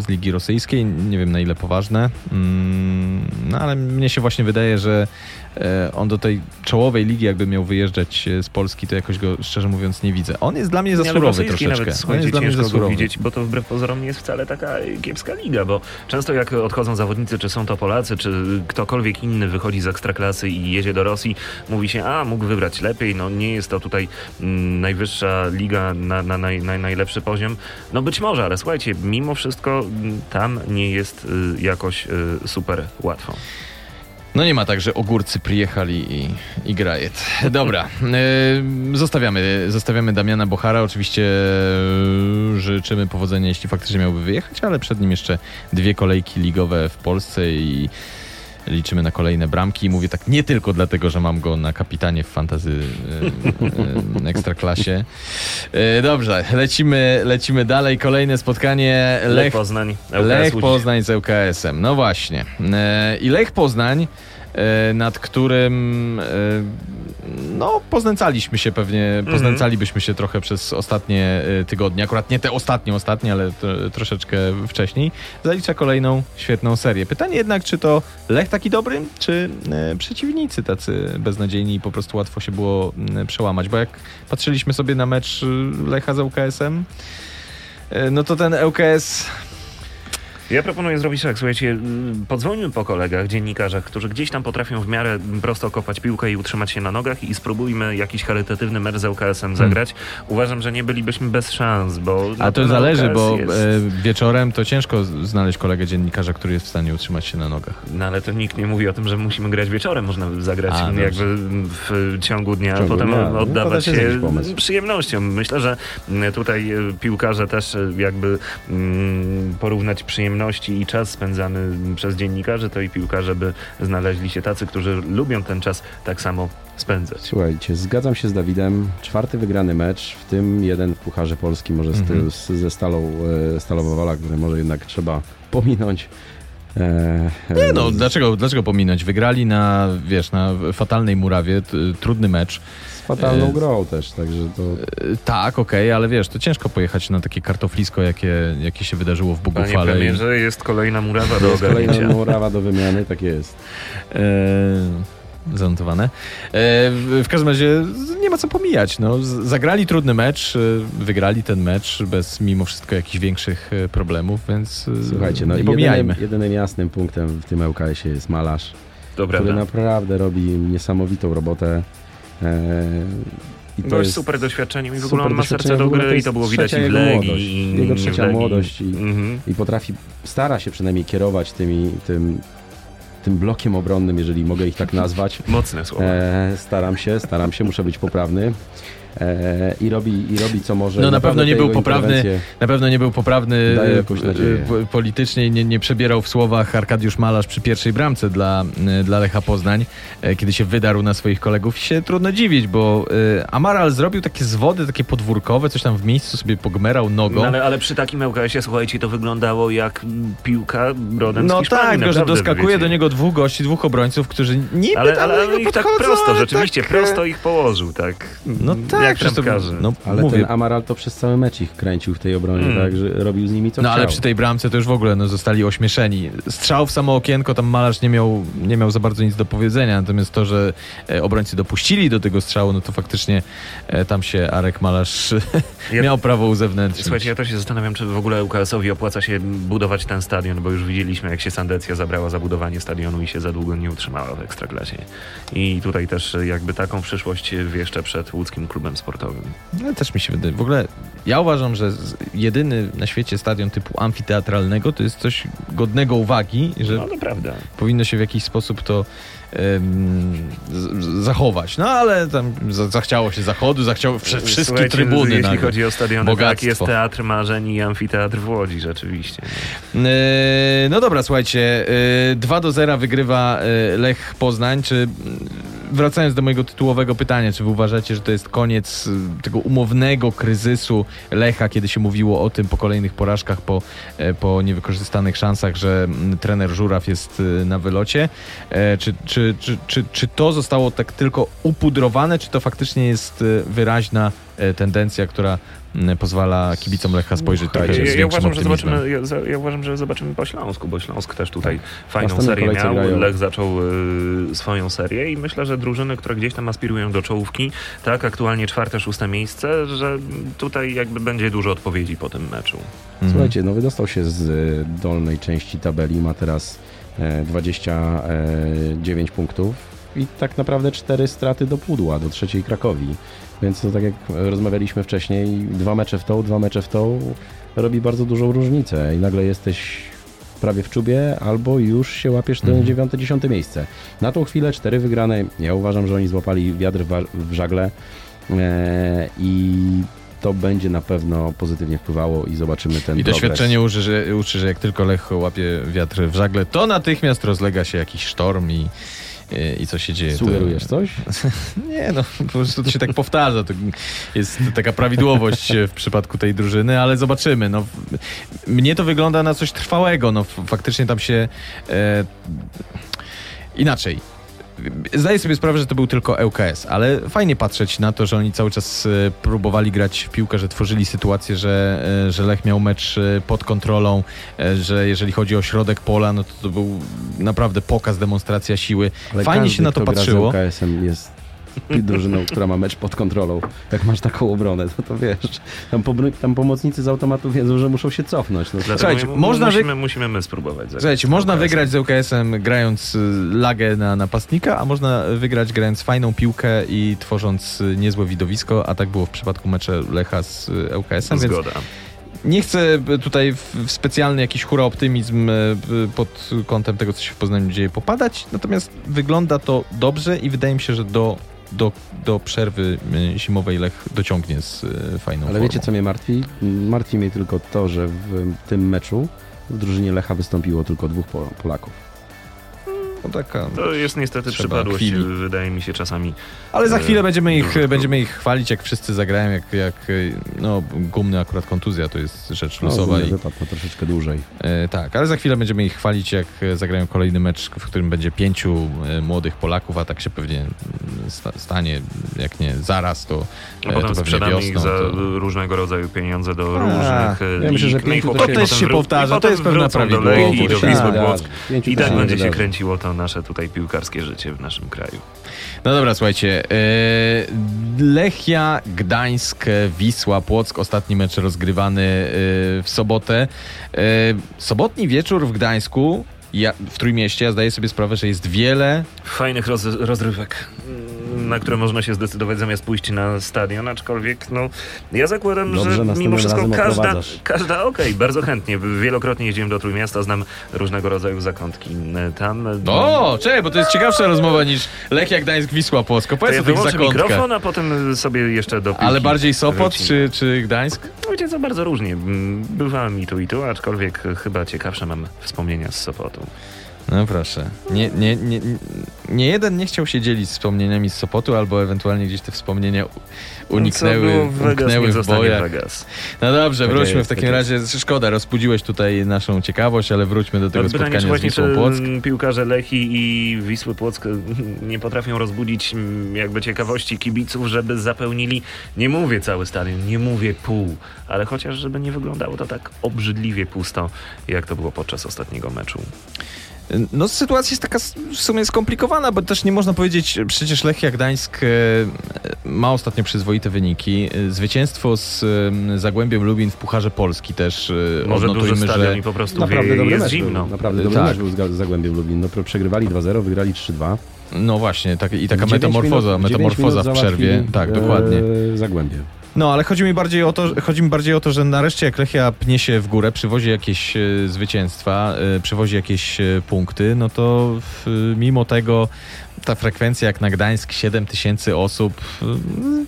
z Ligi Rosyjskiej, nie wiem na ile poważne, mm, no ale mnie się właśnie wydaje, że e, on do tej czołowej ligi jakby miał wyjeżdżać e, z Polski, to jakoś go szczerze mówiąc nie widzę. On jest dla mnie za Nie, ale surowy rosyjski troszeczkę. Nawet, on słuchajcie, jest dla mnie za ciężko go surowy. widzieć, bo to wbrew pozorom nie jest wcale taka kiepska liga, bo często jak odchodzą zawodnicy, czy są to Polacy, czy ktokolwiek inny wychodzi z ekstraklasy i jedzie do Rosji, mówi się, a mógł wybrać lepiej, no nie jest to tutaj mm, najwyższa liga na, na, naj, naj, najlepszy poziom. No być może, ale słuchajcie, mimo wszystko mm, tam nie jest y, jakoś y, super łatwo. No nie ma tak, że ogórcy przyjechali i, i. Dobra, e, zostawiamy, zostawiamy Damiana Bochara. Oczywiście e, życzymy powodzenia, jeśli faktycznie miałby wyjechać, ale przed nim jeszcze dwie kolejki ligowe w Polsce i liczymy na kolejne bramki. Mówię tak nie tylko dlatego, że mam go na kapitanie w fantazy e, e, ekstraklasie. E, dobrze, lecimy, lecimy dalej. Kolejne spotkanie Lech Lech Poznań, LKS Lech. Poznań z ŁKS-em. No właśnie. I Lech Poznań, nad którym no poznęcaliśmy się pewnie, Mhm. poznęcalibyśmy się trochę przez ostatnie e, tygodnie. Akurat nie te ostatnie, ostatnie, ale troszeczkę wcześniej. Zalicza kolejną świetną serię. Pytanie jednak, czy to Lech taki dobry, czy e, przeciwnicy tacy beznadziejni i po prostu łatwo się było m, przełamać. Bo jak patrzyliśmy sobie na mecz e, Lecha z ŁKS-em, e, no to ten ŁKS Ja proponuję zrobić tak, słuchajcie, mm, podzwońmy po kolegach, dziennikarzach, którzy gdzieś tam potrafią w miarę prosto kopać piłkę i utrzymać się na nogach i spróbujmy jakiś charytatywny mecz z ŁKS-em zagrać. Uważam, że nie bylibyśmy bez szans, bo... A no, to zależy, bo Jest... e, wieczorem to ciężko znaleźć kolegę dziennikarza, który jest w stanie utrzymać się na nogach. No ale to nikt nie mówi o tym, że musimy grać wieczorem, można zagrać A, jakby w ciągu dnia, ciągu potem dnia, no, oddawać jest się pomysł. przyjemnością. Myślę, że mm, tutaj e, piłkarze też e, jakby mm, porównać przyjemności i czas spędzany przez dziennikarzy, to i piłkarze by znaleźli się tacy, którzy lubią ten czas tak samo spędzać. Słuchajcie, zgadzam się z Dawidem. Czwarty wygrany mecz, w tym jeden w Pucharze Polski, może z, Mhm. z, ze Stalą, e, Stalową Wola, które może jednak trzeba pominąć. E, Nie no, e, dlaczego, dlaczego pominąć? Wygrali na, wiesz, na fatalnej murawie, t, trudny mecz. Fatalną e, grą też, także to... E, Tak, okej, ale wiesz, to ciężko pojechać na takie kartoflisko, jakie, jakie się wydarzyło w Panie Bogufale. i- premierze, jest kolejna murawa To do jest kolejna ogarnięcia. murawa do wymiany, tak jest. E, zanotowane. E, w, każdym razie nie ma co pomijać. No. Zagrali trudny mecz, e, wygrali ten mecz bez mimo wszystko jakichś większych problemów, więc Słuchajcie, no nie jedynym, pomijajmy. jedynym jasnym punktem w tym LKS-ie jest malarz, Dobra, który naprawdę robi niesamowitą robotę. E, I to Gość jest super doświadczeniem i w ogóle on ma serce doświadczenie, do gry i to było widać i w jego Legii. młodość. i- Jego trzecia młodość i- Mhm. i potrafi, stara się przynajmniej kierować tymi, tym, tym blokiem obronnym, jeżeli mogę ich tak nazwać. Mocne słowa. E, staram się, staram się, muszę być poprawny. E, i, robi, I robi co może. No, na Naprawdę pewno nie był poprawny. Na pewno nie był poprawny e, p- politycznie nie, nie przebierał w słowach Arkadiusz Malarz przy pierwszej bramce dla, e, dla Lecha Poznań, e, kiedy się wydarł na swoich kolegów. I się trudno dziwić, bo e, Amaral zrobił takie zwody, takie podwórkowe, coś tam w miejscu sobie pogmerał nogą. No, ale, ale przy takim LKS-ie, słuchajcie, to wyglądało jak piłka rodem z No Hiszpanii, tak, tylko że naprawdę, doskakuje do niego dwóch gości, dwóch obrońców, którzy niby Ale, tam ale, do ale ich tak prosto, rzeczywiście, tak, prosto ich położył, tak. No tak, jak przecież to- trampkarze. no, Ale mówię, ten Amaral to przez cały mecz ich kręcił w tej obronie, Mm. tak, że robił z nimi co No chciał. ale przy tej bramce to już w ogóle no, zostali ośmieszeni. Strzał w samo okienko, tam malarz nie miał, nie miał za bardzo nic do powiedzenia, natomiast to, że e, obrońcy dopuścili do tego strzału, no to faktycznie e, tam się Arek Malarz Ja- miał prawo uzewnętrznić. Słuchajcie, ja też się zastanawiam, czy w ogóle UKS-owi opłaca się budować ten stadion, bo już widzieliśmy, jak się Sandecja zabrała za budowanie stadionu i się za długo nie utrzymała w Ekstraklasie. I tutaj też jakby taką przyszłość jeszcze przed łódzkim klubem sportowym. No, też mi się wydaje. W ogóle ja uważam, że jedyny na świecie stadion typu amfiteatralnego to jest coś godnego uwagi, że No powinno się w jakiś sposób to zachować. No ale tam za, zachciało się zachodu, zachciało wszystkie Słuchajcie, trybuny. Jeśli nagle. chodzi o stadiony, Bogactwo. tak jest Teatr Marzeń i Amfiteatr w Łodzi rzeczywiście. E, No dobra, słuchajcie. e, 2 do 0 wygrywa e, Lech Poznań. Czy wracając do mojego tytułowego pytania, czy wy uważacie, że to jest koniec e, tego umownego kryzysu Lecha, kiedy się mówiło o tym po kolejnych porażkach, po, e, po niewykorzystanych szansach, że mm, trener Żuraw jest e, na wylocie? E, Czy, czy, czy, czy, czy to zostało tak tylko upudrowane, czy to faktycznie jest e, wyraźna e, tendencja, która mm, pozwala kibicom Lecha spojrzeć trochę Słuchajcie, z Ja, ja, większym uważam, że zobaczymy, ja, ja uważam, że zobaczymy po Śląsku, bo Śląsk też tutaj fajną następnej serię miał. grają. Lech zaczął y, swoją serię i myślę, że drużyny, które gdzieś tam aspirują do czołówki, tak, aktualnie czwarte, szóste miejsce, że tutaj jakby będzie dużo odpowiedzi po tym meczu. Mhm. Słuchajcie, no wydostał się z y, dolnej części tabeli, ma teraz e, 29 punktów i tak naprawdę cztery straty do pudła, do trzeciej Krakowi. Więc to tak jak rozmawialiśmy wcześniej, dwa mecze w tą, dwa mecze w tą robi bardzo dużą różnicę i nagle jesteś prawie w czubie, albo już się łapiesz do Mhm. dziewiąte, dziesiąte miejsce. Na tą chwilę cztery wygrane. Ja uważam, że oni złapali wiatr w, żagle e, i to będzie na pewno pozytywnie wpływało i zobaczymy ten I doświadczenie uczy że, uczy, że jak tylko Lech łapie wiatr w żagle, to natychmiast rozlega się jakiś sztorm i, i, i co się dzieje. Sugerujesz to, coś? Nie, no po prostu to się tak powtarza. To jest taka prawidłowość w przypadku tej drużyny, ale zobaczymy. No, mnie to wygląda na coś trwałego. No, faktycznie tam się e, inaczej. Zdaję sobie sprawę, że to był tylko ŁKS, ale fajnie patrzeć na to, że oni cały czas e, próbowali grać w piłkę, że tworzyli sytuację, że, e, że Lech miał mecz e, pod kontrolą, że jeżeli chodzi o środek pola, no to to był naprawdę pokaz, demonstracja siły. Ale Fajnie każdy, się na to kto gra z patrzyło. UKS-em jest drużyną, która ma mecz pod kontrolą. Jak masz taką obronę, to, to wiesz, tam, pobry- tam pomocnicy z automatu wiedzą, że muszą się cofnąć. No, Słuchajcie, my- można wy- musimy, musimy my spróbować. Słuchajcie, można UKS-em. wygrać z ŁKS-em grając y, lagę na napastnika, a można wygrać grając fajną piłkę i tworząc y, niezłe widowisko, a tak było w przypadku mecze Lecha z y, ŁKS-em, więc Zgoda. nie chcę y, tutaj w, specjalny jakiś hura optymizm y, y, pod kątem tego, co się w Poznaniu dzieje, popadać, natomiast wygląda to dobrze i wydaje mi się, że do, do, do przerwy y, zimowej Lech dociągnie z y, fajną Ale formą. wiecie, co mnie martwi? Martwi mnie tylko to, że w tym meczu w drużynie Lecha wystąpiło tylko dwóch Pol- Polaków. No, taka... To jest niestety przypadłość, chwili. wydaje mi się czasami. Ale za E, chwilę będziemy ich, dużo będziemy ich chwalić, jak wszyscy zagrają, jak, jak e, no, gumny akurat kontuzja to jest rzecz No, losowa. ogólnie i, na troszeczkę dłużej. e, tak, ale za chwilę będziemy ich chwalić, jak e, zagrają kolejny mecz, w którym będzie pięciu młodych Polaków, a tak się pewnie mm, sta, stanie, jak nie zaraz, to, A potem sprzedamy ich za to... różnego rodzaju pieniądze do A, różnych ja myślę, że pięciu to chłopaki się- To też się powtarza, to jest pewna prawidłowość. I do Tak, Wisły tak. Płock. Pięciu I tak będzie się kręciło to nasze tutaj piłkarskie życie w naszym kraju. No dobra, słuchajcie. E, Lechia, Gdańsk, Wisła, Płock. Ostatni mecz rozgrywany e, w sobotę. E, sobotni wieczór w Gdańsku, ja, w Trójmieście, ja zdaję sobie sprawę, że jest wiele Fajnych roz, rozrywek, na które można się zdecydować zamiast pójść na stadion, aczkolwiek no, ja zakładam, Dobrze, że mimo wszystko każda, każda okej, bardzo chętnie. Wielokrotnie jeździłem do Trójmiasta, znam różnego rodzaju zakątki e, tam. O, czekaj, bo to jest ciekawsza rozmowa niż Lechia, Gdańsk, Wisła, Płocko. to Powiedz ja o tych zakątkach. mikrofon, a potem sobie jeszcze do piłki Ale bardziej Sopot czy, czy Gdańsk? No Wiecie co, bardzo różnie. Mm, Bywałem i tu i tu, aczkolwiek chyba ciekawsze mam wspomnienia z Sopotu. No proszę. Nie, nie, nie, nie jeden nie chciał się dzielić wspomnieniami z Sopotu, albo ewentualnie gdzieś te wspomnienia uniknęły, No, Co było w Vegas, umknęły nie w bojach. No dobrze, Tak wróćmy w takim tak razie. Szkoda, rozbudziłeś tutaj naszą ciekawość, ale wróćmy do tego pytanie, spotkania z Wisłą Płock. piłkarze Lechi i Wisły Płock mm, nie potrafią rozbudzić mm, jakby ciekawości kibiców, żeby zapełnili, nie mówię cały stadion, nie mówię pół, ale chociaż żeby nie wyglądało to tak obrzydliwie pusto, jak to było podczas ostatniego meczu. No sytuacja jest taka w sumie skomplikowana, bo też nie można powiedzieć, przecież Lechia Gdańsk e, ma ostatnio przyzwoite wyniki. Zwycięstwo z e, Zagłębiem Lubin w Pucharze Polski też e, Może duży stadion że i po prostu Naprawdę wie, dobry jest mecz zimno. był. Naprawdę dobry Tak. mecz był z Zagłębiem Lublin. No, przegrywali 2-0, wygrali 3-2. no właśnie, tak, i taka metamorfoza, minut- metamorfoza w przerwie. Tak, e, dokładnie. Zagłębie. No, ale chodzi mi bardziej o to, chodzi mi bardziej o to, że nareszcie jak Lechia pnie się w górę, przywozi jakieś e, zwycięstwa, e, przywozi jakieś e, punkty, no to mimo tego ta frekwencja jak na Gdańsk 7 tysięcy osób,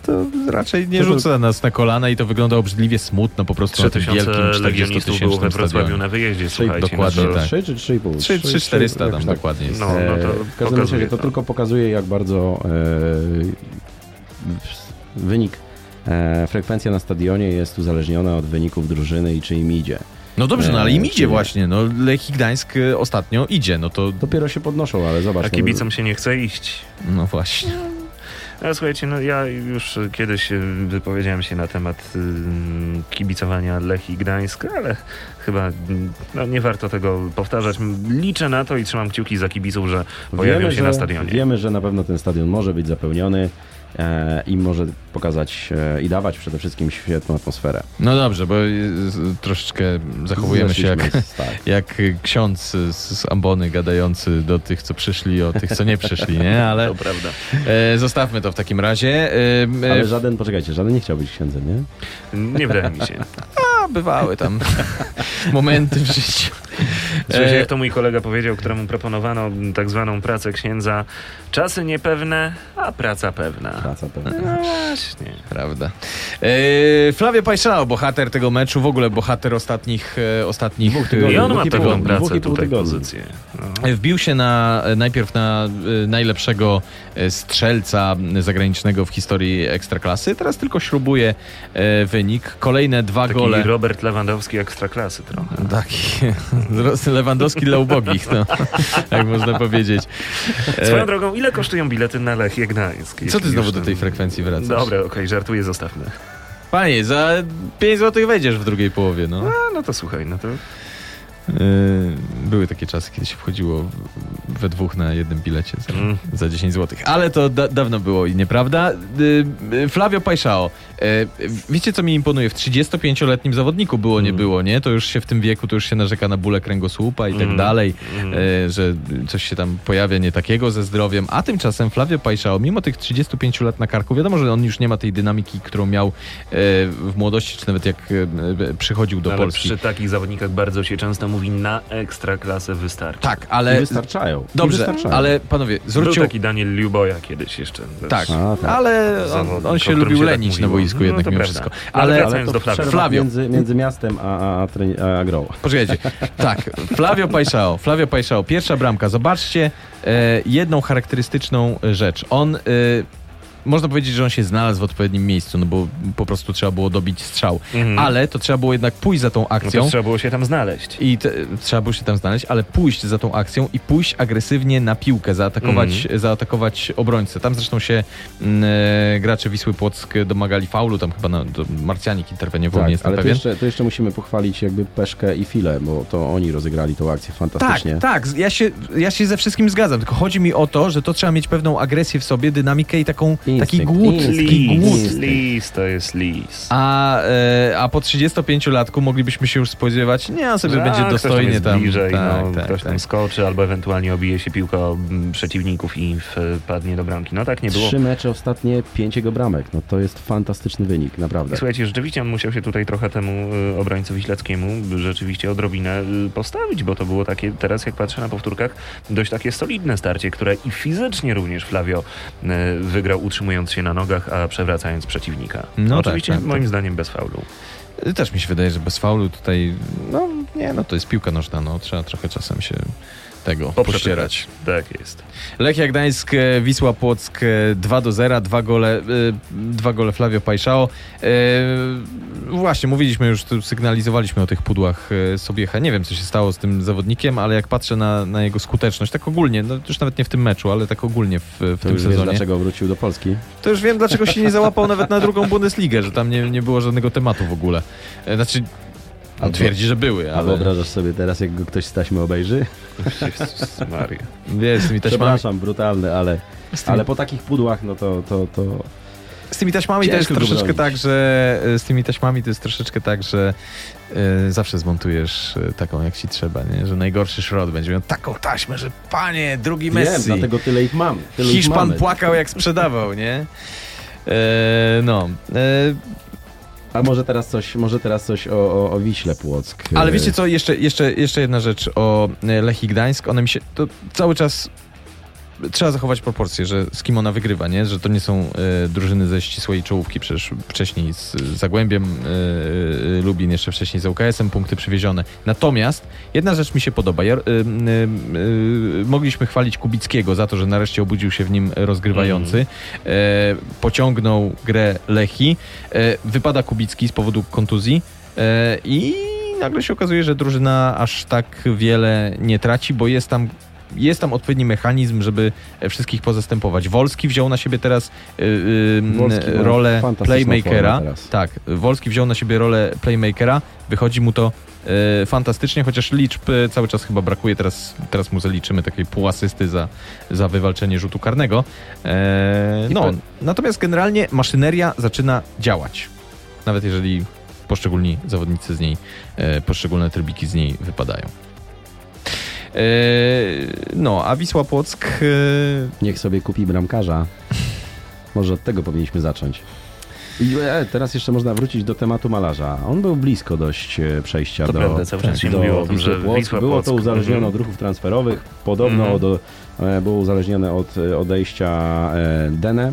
to raczej nie To to- rzuca nas na kolana i to wygląda obrzydliwie smutno po prostu na tym 3000 wielkim legionistów było we 40-tysięcznym Wrocławiu na wyjeździe, Trzy- słuchajcie. dokładnie no to, tak. 3 czy 3,5? 3, 3 400 tam tak. dokładnie jest. No, no to w każdym razie to to. tylko pokazuje, jak bardzo e, wynik, frekwencja na stadionie jest uzależniona od wyników drużyny i czy im idzie. No dobrze, no ale im E, idzie czy- właśnie, no Lechii Gdańsk e, ostatnio idzie, no to Dopiero się podnoszą, ale zobacz. a no, kibicom się nie chce iść. no właśnie. Ale słuchajcie, no ja już kiedyś wypowiedziałem się na temat y, kibicowania Lechii Gdańsk, ale chyba no, nie warto tego powtarzać. Liczę na to i trzymam kciuki za kibiców, że pojawią wiemy, się że, na stadionie. Wiemy, że na pewno ten stadion może być zapełniony e, i może pokazać e, i dawać przede wszystkim świetną atmosferę. No dobrze, bo e, troszeczkę zachowujemy się jak, tak. jak ksiądz z, z ambony gadający do tych, co przyszli, o tych, co nie przyszli, nie? Ale To prawda. e, zostawmy to w takim razie. E, e, Ale żaden, poczekajcie, żaden nie chciał być księdzem, nie? Nie wydaje mi się. a, bywały tam momenty w życiu. E, jak to mój kolega powiedział, któremu proponowano tak zwaną pracę księdza, czasy niepewne, a praca pewna. Praca pewna. No właśnie. Prawda. E, Flavio Pajszao, bohater tego meczu, w ogóle bohater ostatnich, e, ostatnich Dwóch tygodni. I on ma dwóch pracę tutaj, pozycję. No. Wbił się na, najpierw na e, najlepszego e, strzelca zagranicznego w historii Ekstraklasy. Teraz tylko śrubuje e, wynik. Kolejne dwa Taki gole. Robert Lewandowski ekstraklasy trochę. Taki Lewandowski dla ubogich, no, jak można powiedzieć. Swoją drogą, ile kosztują bilety na Lechię Gdańsk? Co ty znowu do tej frekwencji wracasz? Dobra, okej, żartuję, zostawmy. Panie, za 5 zł wejdziesz w drugiej połowie, no. A, no to słuchaj, no to Były takie czasy, kiedy się wchodziło we dwóch na jednym bilecie za, Mm. za 10 zł. Ale to da dawno było i nieprawda. Yy, yy, Flavio Pajszao. Yy, wiecie, co mi imponuje? W 35-letnim zawodniku było, nie Mm. było, nie? To już się w tym wieku, to już się narzeka na bóle kręgosłupa i tak Mm. dalej, mm, yy, że coś się tam pojawia nie takiego ze zdrowiem. A tymczasem Flavio Pajszao, mimo tych 35 lat na karku, wiadomo, że on już nie ma tej dynamiki, którą miał yy, w młodości, czy nawet jak yy, yy, przychodził do ale Polski. przy takich zawodnikach bardzo się często mówi na ekstraklasę wystarczy. Tak, I ale wystarczają. I Dobrze, wystarczają. ale panowie, Był zwróćcie taki Daniel Liuboja kiedyś jeszcze. Tak, A, tak. ale on, on się lubił się tak lenić na mówiło. boisku No, jednak mimo prawda. wszystko. Ale Ale, wracając ale to do Flavio. Między, między miastem a, a, a, a grą. poczekajcie, tak, Flavio Pajszao, Flavio Pajszao, pierwsza bramka. Zobaczcie e, jedną charakterystyczną rzecz. On e, można powiedzieć, że on się znalazł w odpowiednim miejscu, no bo po prostu trzeba było dobić strzał. Mhm. Ale to trzeba było jednak pójść za tą No akcją. to trzeba było się tam znaleźć. I te, trzeba było się tam znaleźć, ale pójść za tą akcją i pójść agresywnie na piłkę, zaatakować, Mhm. zaatakować obrońcę. Tam zresztą się mm, e, gracze Wisły Płock domagali faulu, tam chyba na, to Marcjanik interweniował, nie Tak, jestem ale to pewien. jeszcze, to jeszcze musimy pochwalić jakby Peszkę i Filę, bo to oni rozegrali tą akcję Tak, fantastycznie. tak, ja się, ja się ze wszystkim zgadzam, tylko chodzi mi o to, że to trzeba mieć pewną agresję w sobie, dynamikę i taką, taki Instynkt, głód, instynkt. taki głód. lis, to jest lis. A, e, a po 35-latku moglibyśmy się już spodziewać, nie, on sobie Że, będzie ktoś dostojnie jest tam. bliżej, tak, no, tak, ktoś tak. tam skoczy, albo ewentualnie obije się piłka przeciwników i wpadnie do bramki. No tak nie było. Trzy mecze ostatnie, pięć jego bramek. No to jest fantastyczny wynik, naprawdę. Słuchajcie, rzeczywiście on musiał się tutaj trochę temu y, obrońcowi śledzkiemu rzeczywiście odrobinę y, postawić, bo to było takie, teraz jak patrzę na powtórkach, dość takie solidne starcie, które i fizycznie również Flavio y, wygrał utrzymując się na nogach, a przewracając przeciwnika. No tak, Oczywiście tak, moim tak. zdaniem bez faulu. Też mi się wydaje, że bez faulu tutaj, no nie, no to jest piłka nożna, no trzeba trochę czasem się tego pościerać. Tak jest. Lechia Gdańsk, e, Wisła Płock e, 2 do 0, dwa gole, e, dwa gole Flavio Pajszao. E, Właśnie, mówiliśmy już, tu sygnalizowaliśmy o tych pudłach e, Sobiecha. Nie wiem, co się stało z tym zawodnikiem, ale jak patrzę na, na jego skuteczność, tak ogólnie, no już nawet nie w tym meczu, ale tak ogólnie w, w To tym już wiesz, sezonie, dlaczego wrócił do Polski. to już wiem, dlaczego się nie załapał nawet na drugą Bundesligę, że tam nie, nie było żadnego tematu w ogóle. E, Znaczy, on twierdzi, że były, A ale wyobrażasz sobie teraz, jak go ktoś z taśmy obejrzy? Jezus Maria. wiesz, z tymi taśmami, Przepraszam, brutalny, ale, tymi, ale po takich pudłach, no to, to, to z tymi taśmami to jest troszeczkę tak, że z tymi taśmami to jest troszeczkę tak, że e, zawsze zmontujesz e, taką jak ci trzeba, nie? że najgorszy szrot będzie miał taką taśmę, że panie, drugi wiem, Messi. dlatego tyle ich mam. Tyle ich Hiszpan mamy. płakał jak sprzedawał, nie? E, no. E, A może teraz coś, może teraz coś o, o, o Wiśle Płock. Ale wiecie co, jeszcze, jeszcze, jeszcze jedna rzecz o e, Lechii Gdańsk. One mi się, to cały czas trzeba zachować proporcje, że z kim ona wygrywa, nie? Że to nie są e, drużyny ze ścisłej czołówki, przecież wcześniej z Zagłębiem e, Lubin, jeszcze wcześniej z UKS-em punkty przywiezione. Natomiast jedna rzecz mi się podoba. Ja, mogliśmy chwalić Kubickiego za to, że nareszcie obudził się w nim rozgrywający. E, pociągnął grę Lechi. Wypada Kubicki z powodu kontuzji. I nagle się okazuje, że drużyna aż tak wiele nie traci, bo jest tam, jest tam odpowiedni mechanizm, żeby e, wszystkich pozastępować. Wolski wziął na siebie teraz y, y, ma rolę playmakera. teraz. Tak, Wolski wziął na siebie rolę playmakera, wychodzi mu to e, fantastycznie, chociaż liczb cały czas chyba brakuje, teraz, teraz mu zaliczymy takiej półasysty za, za wywalczenie rzutu karnego. E, no, natomiast generalnie maszyneria zaczyna działać, nawet jeżeli poszczególni zawodnicy z niej, poszczególne trybiki z niej wypadają. E, no, a Wisła Płock e, Niech sobie kupi bramkarza. Może od tego powinniśmy zacząć. I e, teraz jeszcze można wrócić do tematu malarza. On był blisko dość e, przejścia To do, prawda, cały czas się do mówiło o tym, że Płock. Wisła Było to uzależnione mhm. od ruchów transferowych. Podobno Mhm. od, e, było uzależnione od odejścia e, Dene.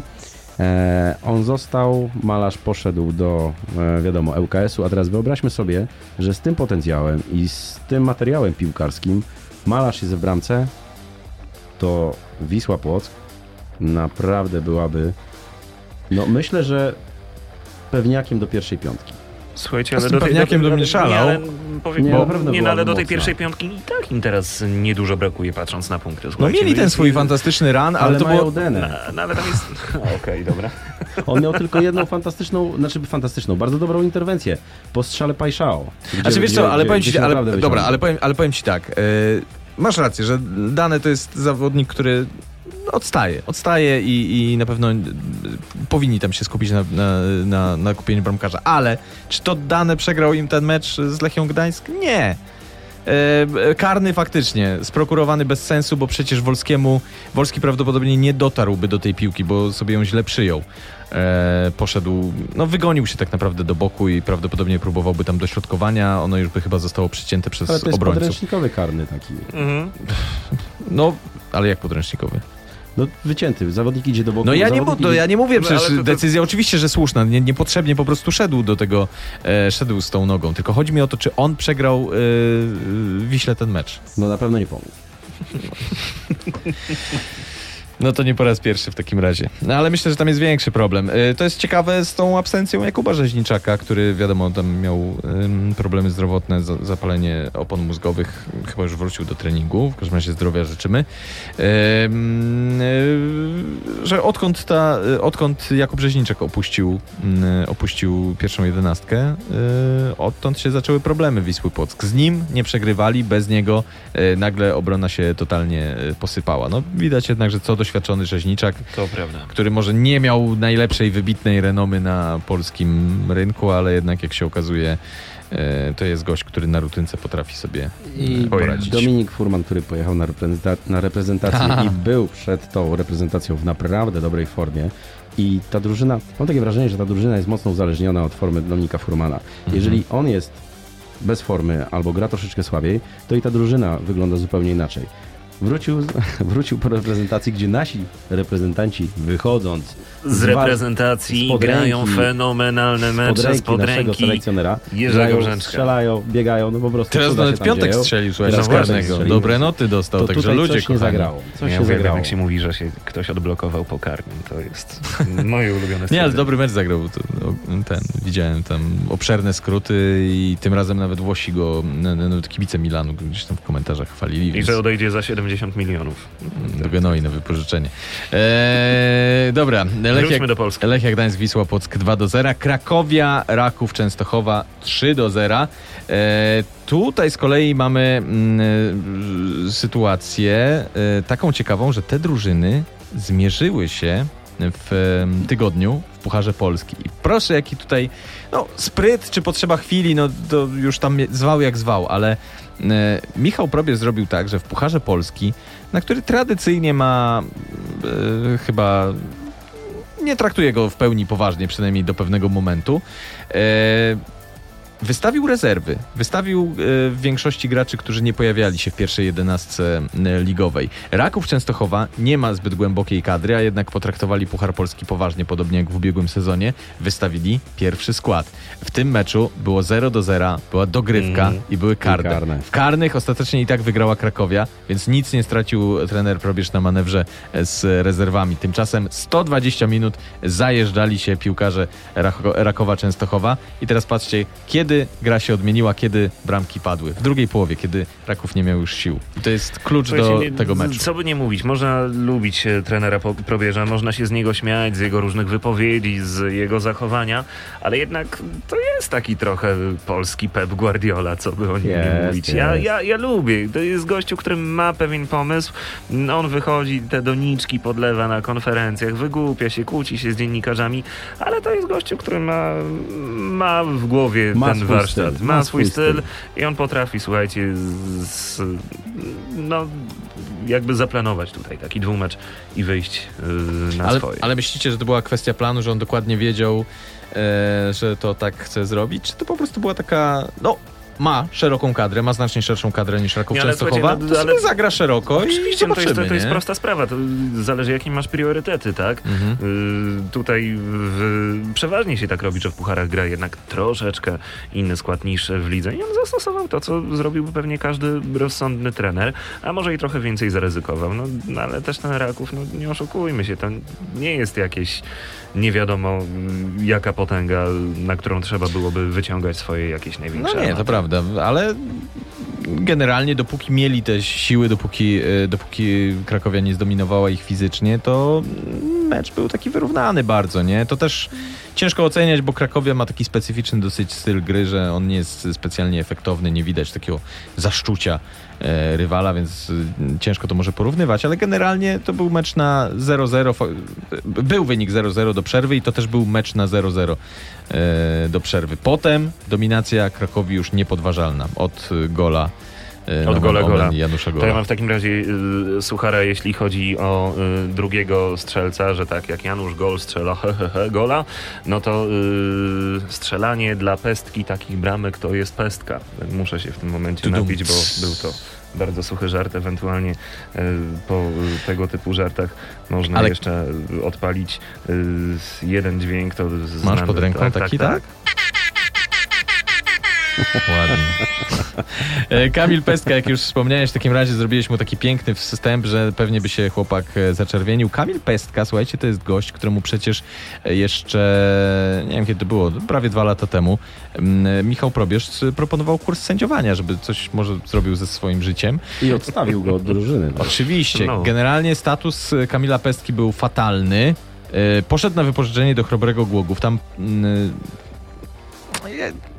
E, on został, malarz poszedł do, e, wiadomo, ŁKS-u, a teraz wyobraźmy sobie, że z tym potencjałem i z tym materiałem piłkarskim malarz jest w bramce, to Wisła Płock naprawdę byłaby, no myślę, że pewniakiem do pierwszej piątki. Słuchajcie, ale tym do tej, pewniakiem do, bym nie szalał. ale, powiem, Nie, bo, nie, no, ale do tej pierwszej piątki i tak im teraz niedużo brakuje, patrząc na punkty. no Słuchajcie, mieli ten swój fantastyczny run, ale, Ale, to mają było... Denę. No, no, ale tam jest... Okej, dobra. On miał tylko jedną fantastyczną, znaczy fantastyczną, bardzo dobrą interwencję po strzale Pajszao. Gdzie, Znaczy wiesz co, ale powiem ci, ale, dobra, ale powiem, ale powiem ci tak. e, masz rację, że Dane to jest zawodnik, który odstaje. Odstaje i, i na pewno e, powinni tam się skupić na, na, na, na kupieniu bramkarza. Ale czy to Dane przegrał im ten mecz z Lechią Gdańsk? Nie. E, karny faktycznie, sprokurowany bez sensu, bo przecież Wolskiemu, Wolski prawdopodobnie nie dotarłby do tej piłki, bo sobie ją źle przyjął. E, poszedł, no wygonił się tak naprawdę do boku i prawdopodobnie próbowałby tam dośrodkowania, ono już by chyba zostało przycięte przez Ale to jest obrońców. podręcznikowy karny taki. Mhm. No, ale jak podręcznikowy? No wycięty, zawodnik idzie do boku. No ja nie, mu- to idzie- ja nie mówię, przecież to- to- decyzja oczywiście, że słuszna, nie, niepotrzebnie po prostu szedł do tego, e, szedł z tą nogą, tylko chodzi mi o to, czy on przegrał e, e, Wiśle ten mecz. No na pewno nie pomógł. No to nie po raz pierwszy w takim razie. No ale myślę, że tam jest większy problem. Y, To jest ciekawe z tą absencją Jakuba Rzeźniczaka, który wiadomo tam miał problemy zdrowotne, za- zapalenie opon mózgowych. Chyba już wrócił do treningu. W każdym razie zdrowia życzymy. Ym, y, Że odkąd, ta, y, odkąd Jakub Rzeźniczak opuścił, opuścił pierwszą jedenastkę, odtąd się zaczęły problemy Wisły Płock. Z nim nie przegrywali, bez niego nagle obrona się totalnie posypała. No widać jednak, że co doświadczony Rzeźniczak, To prawda. który może nie miał najlepszej, wybitnej renomy na polskim rynku, ale jednak jak się okazuje, y, to jest gość, który na rutynce potrafi sobie I poradzić. Dominik Furman, który pojechał na, reprezenta- na reprezentację Aha. i był przed tą reprezentacją w naprawdę dobrej formie. I ta drużyna, mam takie wrażenie, że ta drużyna jest mocno uzależniona od formy Dominika Furmana. Jeżeli on jest bez formy albo gra troszeczkę słabiej, to i ta drużyna wygląda zupełnie inaczej. Wrócił, wrócił po reprezentacji, gdzie nasi reprezentanci wychodząc Z reprezentacji spod grają fenomenalne mecze ręki spod naszego ręki. selekcjonera, Jerzego grają, strzelają, biegają, no po prostu Teraz nawet piątek dzieją. strzelił, słuchaj, z strzelił. Dobre noty dostał, To także ludzie coś nie zagrało. Coś ja się zagrało. jak się mówi, że się ktoś odblokował po karnym. To jest moje ulubione Nie, ale dobry mecz zagrał. No, ten, widziałem tam obszerne skróty i tym razem nawet Włosi go, no, no, nawet kibice Milanu gdzieś tam w komentarzach chwalili. I Więc że odejdzie za 70 milionów. do Genoi na wypożyczenie. Eee, dobra, Lechia, do Polski. Lechia Gdańsk, Wisła Płock 2 do 0, Krakowia, Raków, Częstochowa 3 do 0. Eee, tutaj z kolei mamy mm, sytuację e, taką ciekawą, że te drużyny zmierzyły się w em, tygodniu w Pucharze Polski. I proszę, jaki tutaj no, spryt, czy potrzeba chwili, no to już tam zwał jak zwał, ale e, Michał Probierz zrobił tak, że w Pucharze Polski, na który tradycyjnie ma e, chyba nie traktuje go w pełni poważnie, przynajmniej do pewnego momentu. E, Wystawił rezerwy. Wystawił e, w większości graczy, którzy nie pojawiali się w pierwszej jedenastce e, ligowej. Raków Częstochowa nie ma zbyt głębokiej kadry, a jednak potraktowali Puchar Polski poważnie, podobnie jak w ubiegłym sezonie. Wystawili pierwszy skład. W tym meczu było 0 do 0, była dogrywka Mm. i były karne. karne. W karnych ostatecznie i tak wygrała Krakowia, więc nic nie stracił trener Probierz na manewrze e, z rezerwami. Tymczasem 120 minut zajeżdżali się piłkarze Rako- Rakowa Częstochowa i teraz patrzcie, kiedy gra się odmieniła, kiedy bramki padły. W drugiej połowie, kiedy Raków nie miał już sił. I to jest klucz do nie- tego meczu. Co by nie mówić, można lubić e, trenera Probierza, można się z niego śmiać, z jego różnych wypowiedzi, z jego zachowania, ale jednak to jest taki trochę polski Pep Guardiola, co by o nim nie mówić. Ja, ja, ja lubię, to jest gościu, który ma pewien pomysł, on wychodzi, te doniczki podlewa na konferencjach, wygłupia się, kłóci się z dziennikarzami, ale to jest gościu, który ma, ma w głowie Ma ten warsztat, styl, ma, swój styl, i on potrafi, słuchajcie, z, z, no, jakby zaplanować tutaj taki dwumecz i wyjść yy, na Ale, swoje. ale myślicie, że to była kwestia planu, że on dokładnie wiedział, e, że to tak chce zrobić? Czy to po prostu była taka, no, ma szeroką kadrę, ma znacznie szerszą kadrę niż Raków Nie, ale Częstochowa, no, to ale- zagra szeroko Oczywiście, i no to, jest, to, to jest prosta sprawa. To zależy, jakie masz priorytety, tak? Mhm. Yy, tutaj w, przeważnie się tak robi, że w pucharach gra jednak troszeczkę inny skład niż w lidze. I on zastosował to, co zrobiłby pewnie każdy rozsądny trener, a może i trochę więcej zaryzykował. No, no ale też ten Raków, no nie oszukujmy się, to nie jest jakieś nie wiadomo jaka potęga, na którą trzeba byłoby wyciągać swoje jakieś największe No nie, to prawda, ale generalnie dopóki mieli te siły, dopóki, e, dopóki Krakowia nie zdominowała ich fizycznie, to mecz był taki wyrównany bardzo, nie? To też ciężko oceniać, bo Krakowia ma taki specyficzny dosyć styl gry, że on nie jest specjalnie efektowny, nie widać takiego zaszczucia e, rywala, więc e, ciężko to może porównywać, ale generalnie to był mecz na 0-0, fa- był wynik 0-0 do przerwy i to też był mecz na 0-0 e, do przerwy. Potem dominacja Krakowi już niepodważalna od e, gola Od gola, gola. Janusza To ja Gola. mam w takim razie y, suchara, jeśli chodzi o y, drugiego strzelca, że tak jak Janusz Gol strzela he, he, he, gola, no to y, strzelanie dla pestki takich bramek to jest pestka. Muszę się w tym momencie napić, bo był to bardzo suchy żart. Ewentualnie y, po tego typu żartach można Ale- jeszcze odpalić jeden dźwięk. To Masz pod ręką tak, taki, tak? tak? tak? Ładnie. E, Kamil Pestka, jak już wspomniałeś, w takim razie zrobiłeś mu taki piękny wstęp, że pewnie by się chłopak e, zaczerwienił. Kamil Pestka, słuchajcie, to jest gość, któremu przecież e, jeszcze, nie wiem kiedy to było, prawie dwa lata temu, mm, Michał Probierz proponował kurs sędziowania, żeby coś może zrobił ze swoim życiem. I odstawił go od drużyny. No. Oczywiście. No. Generalnie status Kamila Pestki był fatalny. Poszedł na wypożyczenie do Chrobrego Głogów. Tam mm,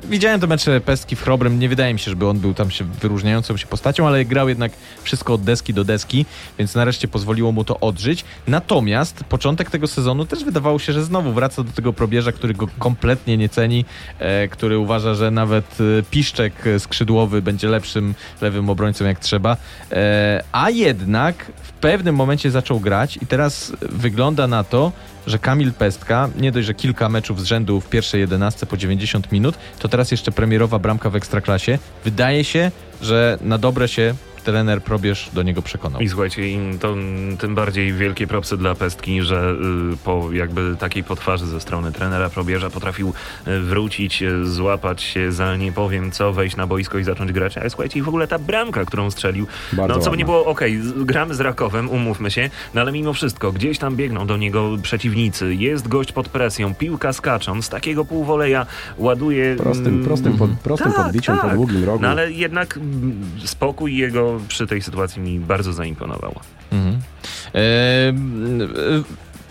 widziałem te mecze Pestki w Chrobrym. Nie wydaje mi się, żeby on był tam się wyróżniającą się postacią, ale grał jednak wszystko od deski do deski, więc nareszcie pozwoliło mu to odżyć. Natomiast początek tego sezonu też wydawało się, że znowu wraca do tego probierza, który go kompletnie nie ceni, e, który uważa, że nawet e, Piszczek e, skrzydłowy będzie lepszym lewym obrońcą jak trzeba. E, a jednak w pewnym momencie zaczął grać i teraz wygląda na to, że Kamil Pestka, nie dość, że kilka meczów z rzędu w pierwszej 11 po 90 minut, to teraz jeszcze premierowa bramka w Ekstraklasie. Wydaje się, że na dobre się trener Probierz do niego przekonał. I słuchajcie, im to tym bardziej wielkie propsy dla Pestki, że y, po jakby takiej potwarzy ze strony trenera Probierza potrafił y, wrócić, y, złapać się za nie powiem co, wejść na boisko i zacząć grać. Ale słuchajcie, i w ogóle ta bramka, którą strzelił, Bardzo no co by nie było, okej, z- gramy z Rakowem, umówmy się, no ale mimo wszystko, gdzieś tam biegną do niego przeciwnicy, jest gość pod presją, piłka skacząc, z takiego półwoleja ładuje... Prostym, mm, prostym, pod, prostym tak, podbiciem po tak. długim rogu. No ale jednak mm, spokój jego przy tej sytuacji mi bardzo zaimponował. Mhm.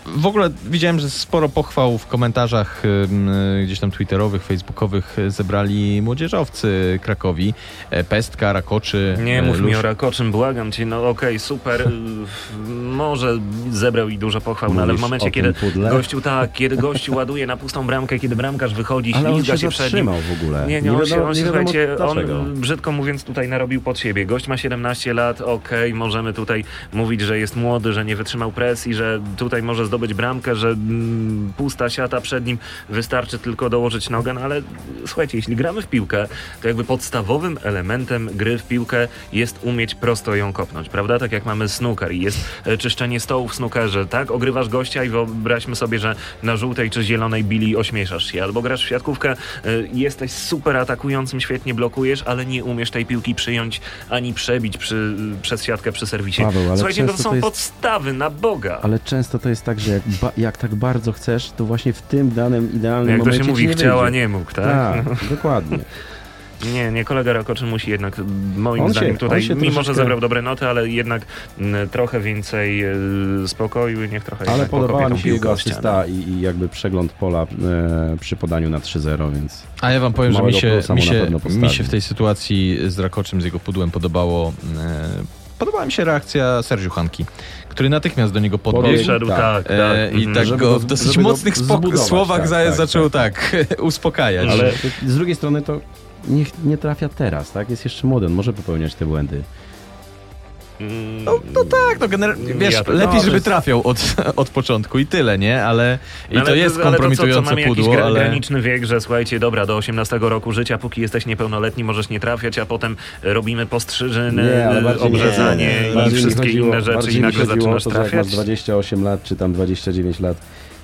W ogóle widziałem, że sporo pochwał w komentarzach e, gdzieś tam twitterowych, facebookowych zebrali młodzieżowcy Krakowi. E, Pestka, Rakoczy. Nie e, mów mi o Rakoczym, błagam cię, no okej, super, y, może zebrał i dużo pochwał, no ale w momencie, kiedy pudle? gościu tak, kiedy gościu ładuje na pustą bramkę, kiedy bramkarz wychodzi, on ślizga się się przed nim. w ogóle. Nie, nie, on, się, wiadomo- on się, nie wiadomo dlaczego. on brzydko mówiąc tutaj narobił pod siebie. Gość ma 17 lat, okej, możemy tutaj mówić, że jest młody, że nie wytrzymał presji, że tutaj może zdobyć bramkę, że mm, pusta siata przed nim, wystarczy tylko dołożyć nogę, no ale słuchajcie, jeśli gramy w piłkę, to jakby podstawowym elementem gry w piłkę jest umieć prosto ją kopnąć, prawda? Tak jak mamy snooker i jest e, czyszczenie stołu w snookerze, tak? Ogrywasz gościa i wyobraźmy sobie, że na żółtej czy zielonej bili ośmieszasz się, albo grasz w siatkówkę, e, jesteś super atakującym, świetnie blokujesz, ale nie umiesz tej piłki przyjąć ani przebić przy, przez siatkę przy serwisie. Paweł, Słuchajcie, to są to jest- podstawy na Boga. Ale często to jest tak, że jak, ba- jak tak bardzo chcesz, to właśnie w tym danym idealnym Jak to momencie się mówi, nie chciała, wyjdzie. nie mógł, tak? Tak, dokładnie. Nie, nie, kolega Rakoczy musi jednak, moim On się- zdaniem on tutaj, się mimo że troszeczkę- zebrał dobre noty, ale jednak m, trochę więcej e, spokoju i niech trochę Ale podobała mi tą się jego asysta i, i jakby przegląd pola e, przy podaniu na 3-0, więc A ja wam powiem, że mi się, mi, się, mi się w tej sytuacji z Rakoczym, z jego pudłem podobało. E, podobała mi się reakcja Sergiu Hanki, który natychmiast do niego podbiegł. Podszedł, Tak. tak, tak. E, I tak Żeby go w dosyć mocnych słowach tak, za, tak, zaczął tak, uspokajać. Ale z drugiej strony to nie, nie trafia teraz, tak? Jest jeszcze młody, on może popełniać te błędy. Mm, No, no tak, no generalnie, wiesz, Ja to- lepiej, no, żeby jest- trafiał od, od początku i tyle, nie? Ale i No to ale jest ale to co, kompromitujące co mamy jakiś pudło, gra- ale... graniczny wiek, że słuchajcie, dobra, do 18 roku życia, póki jesteś niepełnoletni, możesz nie trafiać, a potem robimy postrzyżyny, Nie, ale obrzezanie nie, i wszystkie chodziło- inne rzeczy i nagle zaczynasz to, trafiać. masz 28 lat, czy tam 29 lat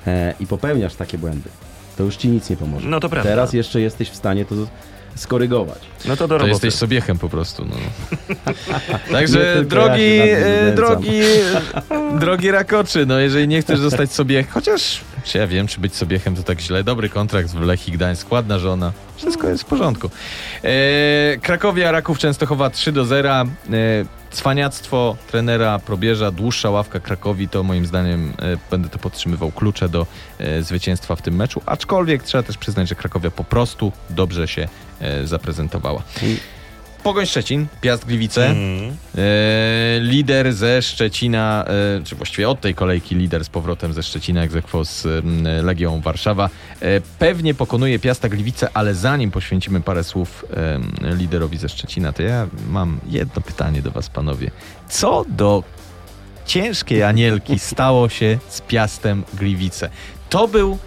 e, i popełniasz takie błędy, to już ci nic nie pomoże. No to prawda. Teraz jeszcze jesteś w stanie to skorygować. No to do To roboty. jesteś sobiechem po prostu, no. Także drogi, e, drogi, drogi Rakoczy, no jeżeli nie chcesz zostać sobie, chociaż czy ja wiem, czy być sobiechem to tak źle, dobry kontrakt w Lechii Gdańsk, ładna żona, wszystko jest w porządku. E, Krakowia, Raków Częstochowa 3 do 0. E, cwaniactwo trenera Probierza, dłuższa ławka Krakowi, to moim zdaniem e, będę to podtrzymywał klucze do e, zwycięstwa w tym meczu, aczkolwiek trzeba też przyznać, że Krakowia po prostu dobrze się zaprezentowała. Pogoń Szczecin, Piast Gliwice, Mhm. e, lider ze Szczecina, e, czy właściwie od tej kolejki lider z powrotem ze Szczecina, egzekwo z m, Legią Warszawa, e, pewnie pokonuje Piasta Gliwice, ale zanim poświęcimy parę słów liderowi ze Szczecina, to ja mam jedno pytanie do was, panowie. Co do ciężkiej anielki stało się z Piastem Gliwice? To był...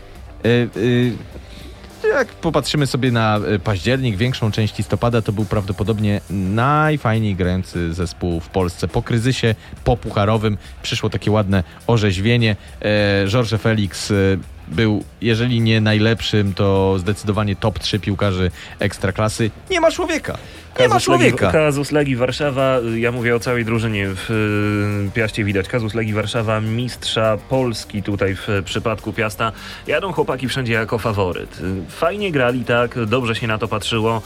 e, jak popatrzymy sobie na e, październik, większą część listopada, to był prawdopodobnie najfajniej grający zespół w Polsce. Po kryzysie popucharowym przyszło takie ładne orzeźwienie. George Felix e, był, jeżeli nie najlepszym, to zdecydowanie top 3 piłkarzy ekstraklasy. Nie ma człowieka. Nie ma Kazus człowieka. Kazus Legii Warszawa, ja mówię o całej drużynie w y, Piaście widać. Kazus Legii Warszawa, mistrza Polski tutaj w przypadku Piasta. Jadą chłopaki wszędzie jako faworyt. Y, Fajnie grali, tak, dobrze się na to patrzyło.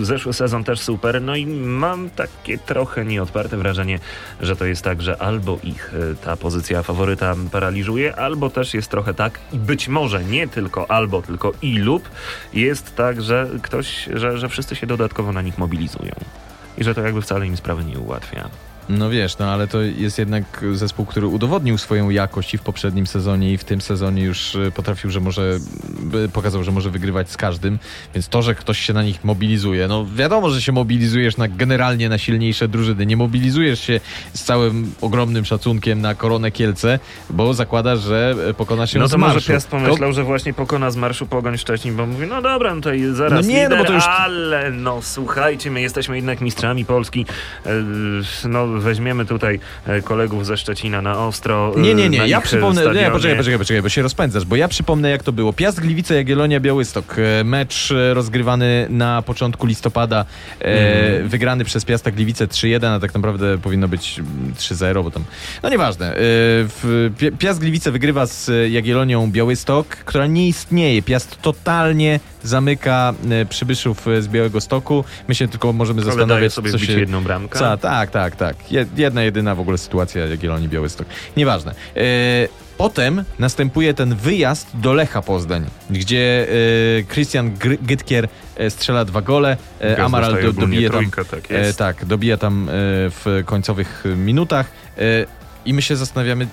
Y, Zeszły sezon też super. No i mam takie trochę nieodparte wrażenie, że to jest tak, że albo ich y, ta pozycja faworyta paraliżuje, albo też jest trochę tak, i być może nie tylko albo, tylko i lub jest tak, że ktoś, że, że wszyscy się dodatkowo na nich mobilizują. I że to jakby wcale im sprawy nie ułatwia. No wiesz, no ale to jest jednak zespół, który udowodnił swoją jakość i w poprzednim sezonie i w tym sezonie już y, potrafił, że może, pokazał, że może wygrywać z każdym, więc to, że ktoś się na nich mobilizuje, no wiadomo, że się mobilizujesz na generalnie na silniejsze drużyny, nie mobilizujesz się z całym ogromnym szacunkiem na Koronę Kielce, bo zakładasz, że y, pokonasz ją No z to może. Piast pomyślał, że właśnie pokona z marszu Pogoń Szczecin, bo mówi, no dobra, no to zaraz No nie, no lider, bo to już- ale no słuchajcie, my jesteśmy jednak mistrzami Polski, E, no weźmiemy tutaj e, kolegów ze Szczecina na ostro. e, Nie, nie, nie, ja ich przypomnę, nie, poczekaj, poczekaj, poczekaj, bo się rozpędzasz, bo ja przypomnę jak to było. Piast Gliwice, Jagiellonia, Białystok. E, Mecz e, rozgrywany na początku listopada, e, Mm. wygrany przez Piasta Gliwice 3-1, a tak naprawdę powinno być mm, 3-0, bo tam, no nieważne. E, Piast Gliwice wygrywa z e, Jagiellonią Białystok, która nie istnieje. Piast totalnie zamyka e, przybyszów e, z Białego Stoku. My się tylko możemy Ale zastanawiać, sobie co się... jedną bramkę. Ca, tak, tak, tak. Je- Jedna, jedyna w ogóle sytuacja Jagiellonii Białystok. Nieważne. E, potem następuje ten wyjazd do Lecha Poznań, gdzie e, Christian Gytkier e, strzela dwa gole, Gaz Amaral do, dobije tam, trójkę, tak tak, dobija tam w końcowych minutach i my się zastanawiamy,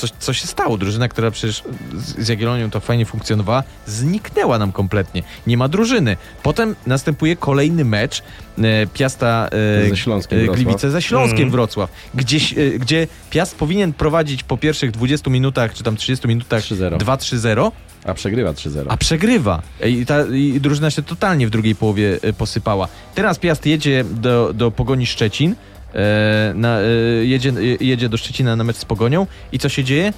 co, co się stało. Drużyna, która przecież z, Jagiellonią to fajnie funkcjonowała, zniknęła nam kompletnie. Nie ma drużyny. Potem następuje kolejny mecz e, Piasta e, Ze Śląskiem e, Wrocław. Gliwice ze Śląskiem Mhm. Wrocław, gdzieś, e, gdzie Piast powinien prowadzić po pierwszych 20 minutach, czy tam 30 minutach 3-0. 2-3-0, A przegrywa 3-0. a przegrywa. I, ta, I drużyna się totalnie w drugiej połowie e, posypała. Teraz Piast jedzie do, do Pogoni Szczecin, na, e, jedzie, e, jedzie do Szczecina na mecz z Pogonią i co się dzieje?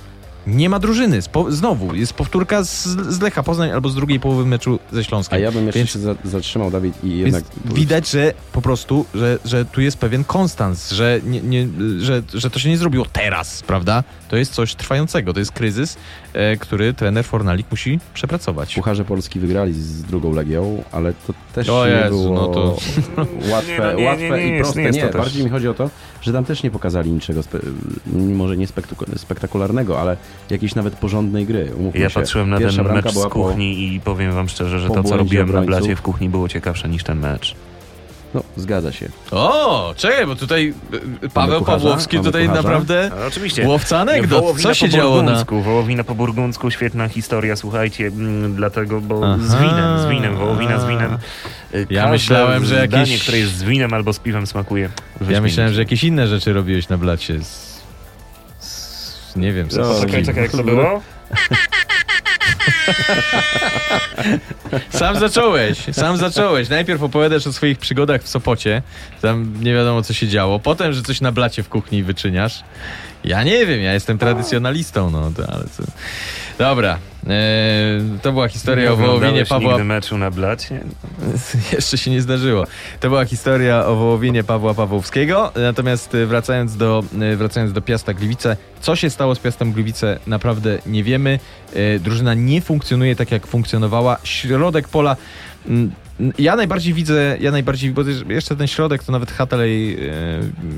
Nie ma drużyny. Znowu jest powtórka z, z Lecha Poznań albo z drugiej połowy meczu ze Śląskiem. A ja bym jeszcze Więc- się za, zatrzymał, Dawid, i jednak... Widać, że po prostu, że, że tu jest pewien konstans, że, nie, nie, że, że to się nie zrobiło teraz, prawda? To jest coś trwającego, to jest kryzys, e, który trener Fornalik musi przepracować. Pucharze Polski wygrali z drugą Legią, ale to też O nie Jezu, było no to- łatwe, Nie, no nie, łatwe nie i proste. nie bardziej mi chodzi o to, że tam też nie pokazali niczego, spe, może nie spektaku- spektakularnego, ale jakiejś nawet porządnej gry. Umówmy Ja się. patrzyłem na Pierwsza ten mecz z po- kuchni i powiem wam szczerze, że po to, co robiłem na obrońców. blacie w kuchni było ciekawsze niż ten mecz. No, zgadza się. O, czekaj, bo tutaj e, Paweł kucharza? Pawłowski tutaj kucharza? naprawdę A, oczywiście. łowca anegdot. Co się po działo na... Wołowina po burgundzku, świetna historia, słuchajcie, mm, dlatego, bo Aha. z winem, z winem, wołowina z winem. Y, Ja myślałem, że jakieś- które jest z winem albo z piwem smakuje. Ja wyśmienicie. myślałem, że jakieś inne rzeczy robiłeś na blacie z... nie wiem. No, Czekaj, czekaj, jak to było? Sam zacząłeś, sam zacząłeś. Najpierw opowiadasz o swoich przygodach w Sopocie, tam nie wiadomo co się działo, potem, że coś na blacie w kuchni wyczyniasz. Ja nie wiem, ja jestem tradycjonalistą, no to, ale co... Dobra, to była historia o wołowinie Pawła... nigdy meczu na blacie? Jeszcze się nie zdarzyło. To była historia o wołowinie Pawła Pawłowskiego. Natomiast e, wracając do, e, wracając do Piasta Gliwice, co się stało z Piastem Gliwice naprawdę nie wiemy. E, Drużyna nie funkcjonuje tak jak funkcjonowała. Środek pola ja najbardziej widzę, ja najbardziej, bo jeszcze ten środek to nawet Hatalej e,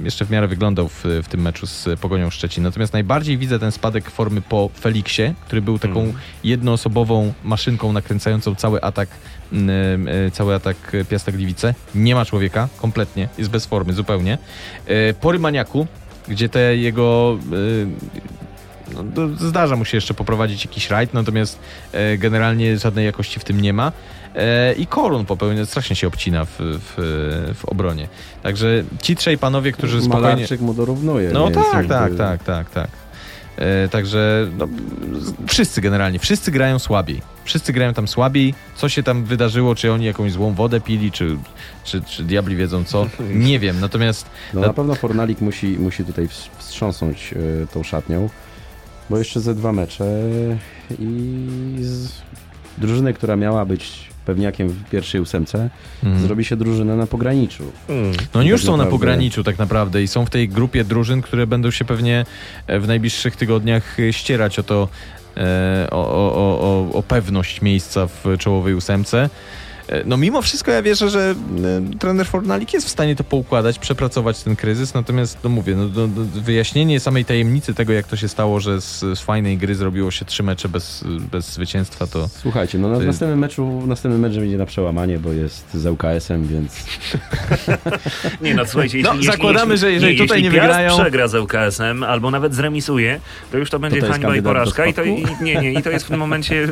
jeszcze w miarę wyglądał w, w tym meczu z Pogonią Szczecin. Natomiast najbardziej widzę ten spadek formy po Feliksie, który był taką Mm. jednoosobową maszynką nakręcającą cały atak e, cały atak Piasta Gliwice. Nie ma człowieka, kompletnie, jest bez formy, zupełnie. E, Po Rymaniaku, gdzie te jego... No, zdarza mu się jeszcze poprowadzić jakiś rajd, natomiast generalnie żadnej jakości w tym nie ma. E, I Korun popełnia, strasznie się obcina w, w, w obronie. Także ci trzej panowie, którzy spokojnie... Malarczyk mu dorównuje. No tak, jakby- tak, tak, tak, tak. E, także no, wszyscy generalnie, wszyscy grają słabiej. Wszyscy grają tam słabiej. Co się tam wydarzyło, czy oni jakąś złą wodę pili, czy, czy, czy diabli wiedzą co, nie wiem. Natomiast No Na- na pewno Fornalik musi, musi tutaj wstrząsnąć e, tą szatnią. bo jeszcze ze dwa mecze i z drużyny, która miała być pewniakiem w pierwszej ósemce, Mhm. zrobi się drużyna na pograniczu. Mm. No oni już tak są na naprawdę- pograniczu tak naprawdę i są w tej grupie drużyn, które będą się pewnie e, w najbliższych tygodniach e, ścierać o to, e, o, o, o, o, o pewność miejsca w czołowej ósemce. E, No mimo wszystko ja wierzę, że e, trener Fornalik jest w stanie to poukładać, przepracować ten kryzys, natomiast no mówię, no, no, no, wyjaśnienie samej tajemnicy tego, jak to się stało, że z, z fajnej gry zrobiło się trzy mecze bez, bez zwycięstwa, to Słuchajcie, no na To w następnym meczu, następny mecz będzie na przełamanie, bo jest z ŁKS-em, więc Nie no, słuchajcie, No, jeśli, zakładamy, jeśli, że jeżeli tutaj jeśli nie wygrają- przegra z ŁKS-em albo nawet zremisuje, to już to będzie to hańba i porażka. I to, i, nie, nie, I to jest w tym momencie...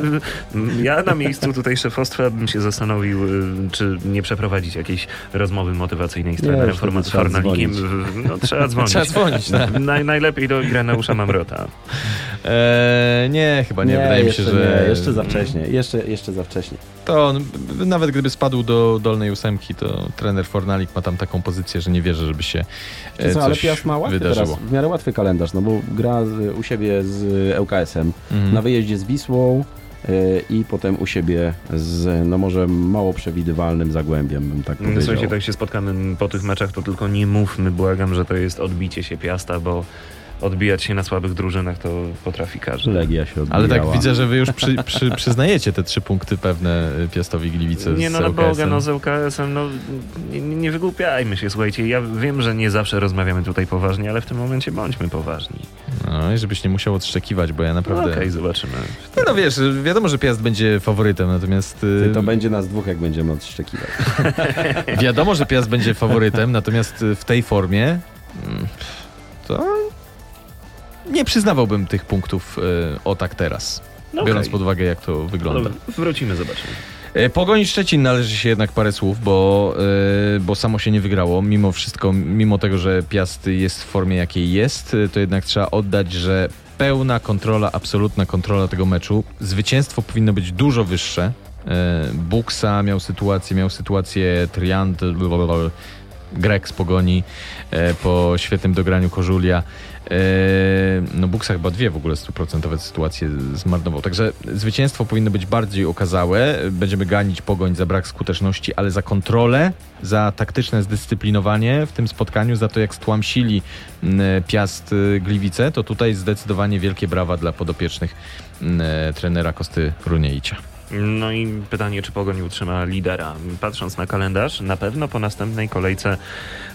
Ja na miejscu tutaj szefostwa bym się zastanowił, y, czy nie przeprowadzić jakiejś rozmowy motywacyjnej z Nie, trenerem już wtedy Forma- trzeba Fornalikiem. dzwonić. W- No, trzeba dzwonić. trzeba dzwonić. Tak. Naj, najlepiej do Ireneusza Mamrota. E, nie, chyba nie, wydaje mi się, że... Nie, jeszcze za wcześnie, jeszcze, jeszcze za wcześnie. To on, nawet gdyby spadł do dolnej ósemki, to trener Fornalik ma tam taką pozycję, że nie wierzę, żeby się e, Co, ale coś Piast ma łatwy wydarzyło. teraz, w miarę łatwy kalendarz, no bo gra z, u siebie z ŁKS-em, Mhm. na wyjeździe z Wisłą i potem u siebie z, no może mało przewidywalnym Zagłębiem, bym tak powiedział. Słuchajcie, tak się spotkamy po tych meczach, to tylko nie mówmy, błagam, że to jest odbicie się Piasta, bo odbijać się na słabych drużynach to potrafi każdy. Legia się odbijała. Ale tak widzę, że wy już przy, przy, przyznajecie te trzy punkty pewne Piastowi Gliwice Nie no, na LKS-em. Boga, no z ŁKS-em, no nie, nie wygłupiajmy się, słuchajcie, ja wiem, że nie zawsze rozmawiamy tutaj poważnie, ale w tym momencie bądźmy poważni. No i żebyś nie musiał odszczekiwać, bo ja No naprawdę... Okej, zobaczymy. Nie, no wiesz, wiadomo, że Piast będzie faworytem, natomiast... y, Ty, to będzie nas dwóch, jak będziemy odszczekiwać. Wiadomo, że Piast będzie faworytem, natomiast y, w tej formie mm, to nie przyznawałbym tych punktów y, o tak teraz, No biorąc okej. pod uwagę jak to No wygląda. dobra, wrócimy, zobaczymy. E, Pogoń Szczecin należy się jednak parę słów, bo, e, bo samo się nie wygrało. Mimo wszystko, mimo tego, że Piast jest w formie jakiej jest, e, to jednak trzeba oddać, że pełna kontrola, absolutna kontrola tego meczu. Zwycięstwo powinno być dużo wyższe. E, Buksa miał sytuację, miał sytuację Triant, Grek z Pogoni e, po świetnym dograniu Korzulia. E, No Buksa chyba dwie w ogóle stuprocentowe sytuacje zmarnował. Także zwycięstwo powinno być bardziej okazałe. Będziemy ganić Pogoń za brak skuteczności, ale za kontrolę, za taktyczne zdyscyplinowanie w tym spotkaniu, za to jak stłamsili m, Piast y, Gliwice, to tutaj zdecydowanie wielkie brawa dla podopiecznych m, trenera Kosty Runieicia. No i pytanie, czy Pogoń utrzyma lidera. Patrząc na kalendarz, na pewno po następnej kolejce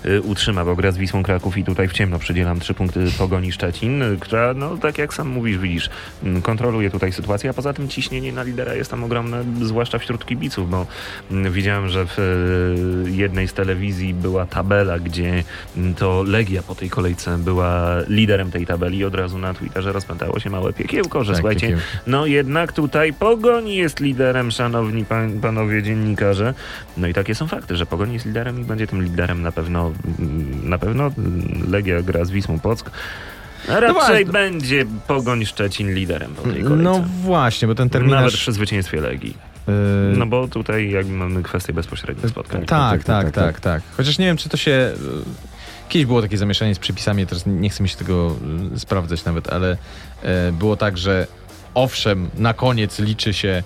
y, utrzyma, bo gra z Wisłą Kraków i tutaj w ciemno przydzielam trzy punkty Pogoni Szczecin, która, no tak jak sam mówisz, widzisz, mm, kontroluje tutaj sytuację, a poza tym ciśnienie na lidera jest tam ogromne, zwłaszcza wśród kibiców, bo mm, widziałem, że w y, jednej z telewizji była tabela, gdzie mm, to Legia po tej kolejce była liderem tej tabeli i od razu na Twitterze rozpętało się małe piekiełko, że Tak, słuchajcie, takie- no jednak tutaj Pogoń jest liderem, szanowni pan, panowie dziennikarze. No i takie są fakty, że Pogoń jest liderem i będzie tym liderem na pewno, mm, na pewno mm, Legia gra z Wisłą Płock. Raczej właśnie. będzie Pogoń Szczecin liderem po tej kolejce. No właśnie, bo ten Nawet terminarz... przy zwycięstwie Legii. y, No bo tutaj jakby mamy kwestię bezpośrednich spotkań. Tak, tak, tak, tak, tak, tak. Chociaż nie wiem, czy to się. e, Kiedyś było takie zamieszanie z przepisami, teraz nie chcę mi się tego e, sprawdzać nawet, ale e, było tak, że owszem, na koniec liczy się e,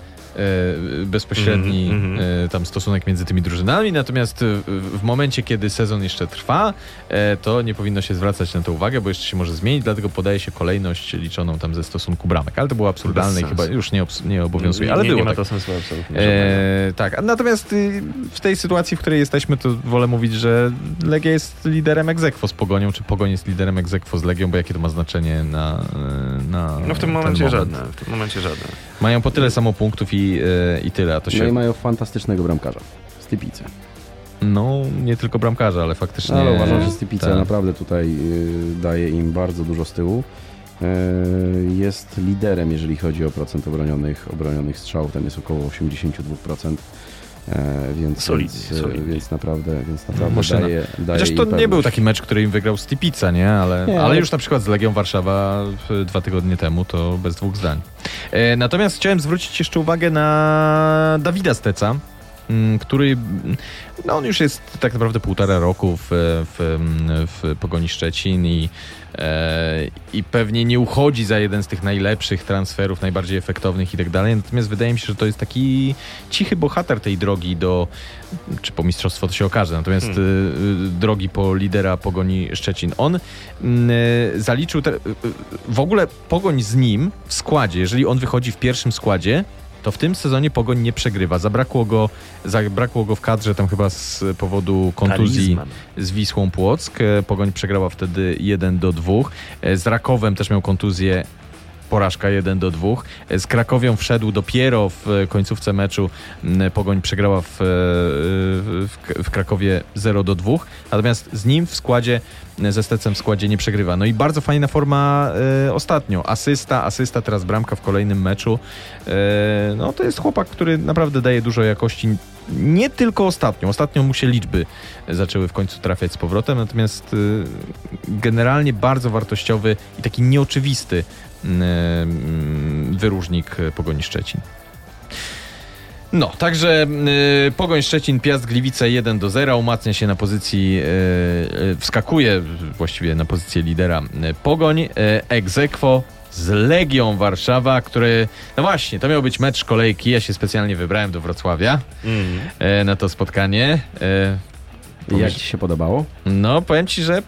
bezpośredni Mhm, mhm. e, tam stosunek między tymi drużynami, natomiast e, w, momencie, kiedy sezon jeszcze trwa, e, to nie powinno się zwracać na to uwagę, bo jeszcze się może zmienić, dlatego podaje się kolejność liczoną tam ze stosunku bramek. Ale to było absurdalne i chyba już nie, nie obowiązuje, ale nie, było nie ma tak. to sensu absolutnie. E, tak, natomiast y, w tej sytuacji, w której jesteśmy, to wolę mówić, że Legia jest liderem egzekwo z Pogonią, czy Pogoń jest liderem egzekwo z Legią, bo jakie to ma znaczenie na, na No w tym momencie moment. żadne. W tym momencie żadne. Mają po tyle samo punktów i, y, i tyle, to No i się, mają fantastycznego bramkarza. Stypice. no nie tylko bramkarza, ale faktycznie... Ale uważam, że Stypica tak. naprawdę tutaj y, daje im bardzo dużo z tyłu. Y, Jest liderem, jeżeli chodzi o procent obronionych, obronionych strzałów. Tam jest około 82%. E, Więc, Solidnie, więc, e, solidnie. więc naprawdę, więc naprawdę Maszyna. daje, daje Chociaż to nie był taki mecz, który im wygrał Stipica, nie? Ale, Nie, ale ale- już na przykład z Legią Warszawa dwa tygodnie temu to bez dwóch zdań. E, natomiast chciałem zwrócić jeszcze uwagę na Dawida Steca, który, no on już jest tak naprawdę półtora roku w, w, w Pogoni Szczecin i, e, i pewnie nie uchodzi za jeden z tych najlepszych transferów, najbardziej efektownych i tak dalej. Natomiast wydaje mi się, że to jest taki cichy bohater tej drogi do, czy po mistrzostwo to się okaże, natomiast Hmm. y, drogi po lidera Pogoni Szczecin. On mm, y, zaliczył te, w ogóle Pogoń z nim w składzie, jeżeli on wychodzi w pierwszym składzie, to w tym sezonie Pogoń nie przegrywa. Zabrakło go, zabrakło go w kadrze tam chyba z powodu kontuzji Talizman. z Wisłą Płock. E, Pogoń przegrała wtedy 1 do 2. E, Z Rakowem też miał kontuzję. Porażka 1 do 2. E, Z Krakowią wszedł dopiero w końcówce meczu. Pogoń przegrała w, e, w, w Krakowie 0 do 2. Natomiast z nim w składzie, ze Stecem w składzie nie przegrywa. No i bardzo fajna forma e, ostatnio. Asysta, asysta, teraz bramka w kolejnym meczu. E, no to jest chłopak, który naprawdę daje dużo jakości. Nie tylko ostatnio. Ostatnio mu się liczby zaczęły w końcu trafiać z powrotem, natomiast generalnie bardzo wartościowy i taki nieoczywisty wyróżnik y, Pogoni Szczecin. No, także y, Pogoń Szczecin, Piast Gliwice 1 do 0, umacnia się na pozycji, y, y, wskakuje właściwie na pozycję lidera y, Pogoń, y, aequo z Legią Warszawa, który, no właśnie, to miał być mecz kolejki, ja się specjalnie wybrałem do Wrocławia Mm. y, na to spotkanie. Jak ci się podobało? no, powiem ci, że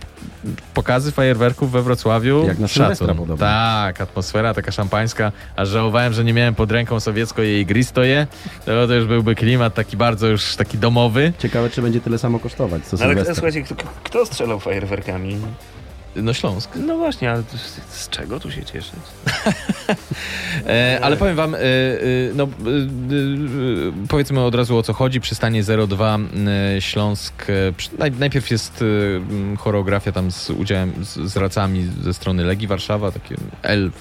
pokazy fajerwerków we Wrocławiu. Jak na szacun. podobno. Tak, atmosfera taka szampańska, aż żałowałem, że nie miałem pod ręką sowiecko i jej gristoje. To, to już byłby klimat taki bardzo już taki domowy. Ciekawe, czy będzie tyle samo kosztować, co Ale słuchajcie, kto, kto strzelał fajerwerkami? No Śląsk. No właśnie, ale z, z czego tu się cieszyć? E, ale powiem wam, e, e, no e, e, powiedzmy od razu o co chodzi. Przystanie 02 e, Śląsk. Przy, naj, najpierw jest choreografia tam z udziałem z, z racami ze strony Legii Warszawa, takie L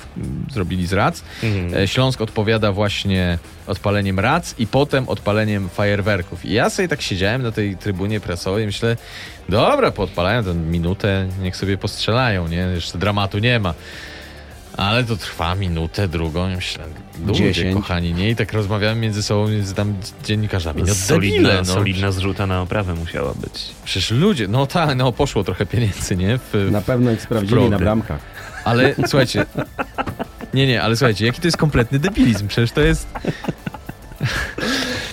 zrobili z rac. Mhm. Śląsk odpowiada właśnie odpaleniem rac i potem odpaleniem fajerwerków. I ja sobie tak siedziałem na tej trybunie prasowej i myślę, dobra, podpalają tę minutę, niech sobie postrzelają, nie? Jeszcze dramatu nie ma. Ale to trwa minutę, drugą, i myślę, ludzie Dziesięć. kochani, nie? I tak rozmawiamy między sobą, między tam dziennikarzami. No solidna, debile, no. solidna zrzuta na oprawę musiała być. Przecież ludzie, no tak, no poszło trochę pieniędzy, nie? W, Na pewno ich sprawdzili na bramkach. Ale słuchajcie, nie, nie, ale słuchajcie, jaki to jest kompletny debilizm? Przecież to jest...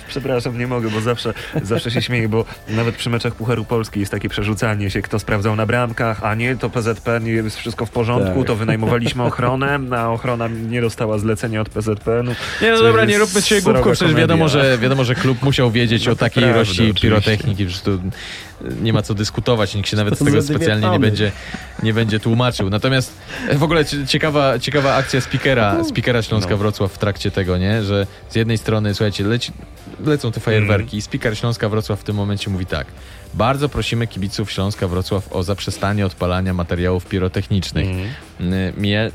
Przepraszam, nie mogę, bo zawsze, zawsze się śmieję, bo nawet przy meczach Pucharu Polski jest takie przerzucanie się, kto sprawdzał na bramkach, a nie, to PZP, nie jest wszystko w porządku, Tak. to wynajmowaliśmy ochronę, a ochrona nie dostała zlecenia od PZP. No, Nie, no dobra, nie róbmy się głupków, przecież wiadomo że, wiadomo, że klub musiał wiedzieć No o to takiej ilości pirotechniki, przecież tu nie ma co dyskutować, nikt się nawet z tego specjalnie nie będzie, nie będzie tłumaczył. Natomiast e, w ogóle cie- ciekawa, ciekawa akcja speakera, speakera Śląska No. Wrocław w trakcie tego, nie? Że z jednej strony, słuchajcie, leci, lecą te fajerwerki i speaker Śląska Wrocław w tym momencie mówi tak. Bardzo prosimy kibiców Śląska Wrocław o zaprzestanie odpalania materiałów pirotechnicznych. mm. Y, Mije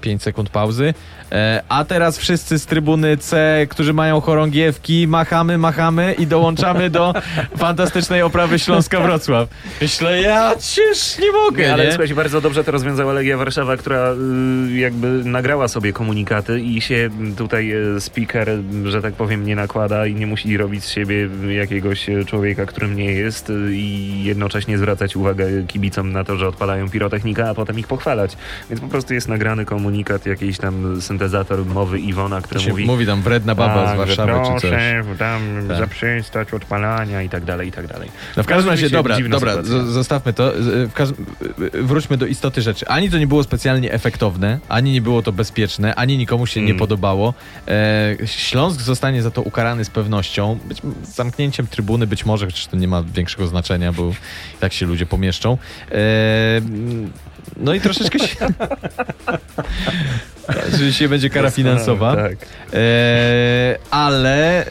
5 sekund pauzy. E, A teraz wszyscy z trybuny C, którzy mają chorągiewki, machamy, machamy i dołączamy do fantastycznej oprawy Śląska Wrocław. Myślę, ja cięż nie mogę, Ale nie? słuchajcie, bardzo dobrze to rozwiązała Legia Warszawa, która y, jakby nagrała sobie komunikaty i się tutaj y, speaker, że tak powiem, nie nakłada i nie musi robić z siebie jakiegoś y, człowieka, którym nie jest i jednocześnie zwracać uwagę kibicom na to, że odpalają pirotechnika, a potem ich pochwalać. Więc po prostu jest nagrany komunikat, jakiś tam syntezator mowy Iwona, który mówi... mówi tam wredna baba tak, z Warszawy czy coś. proszę, tam Tak. zaprzestać odpalania i tak dalej, i tak dalej. No w każdym razie, dobra, dobra, sytuacja. zostawmy to. Każdym, wróćmy do istoty rzeczy. Ani to nie było specjalnie efektowne, ani nie było to bezpieczne, ani nikomu się nie Mm. podobało. E, Śląsk zostanie za to ukarany z pewnością. Być, zamknięciem trybuny być może, chociaż to nie ma większego znaczenia, bo i tak się ludzie pomieszczą. E, no i troszeczkę się... Dzisiaj będzie kara finansowa. Tak. E, ale e,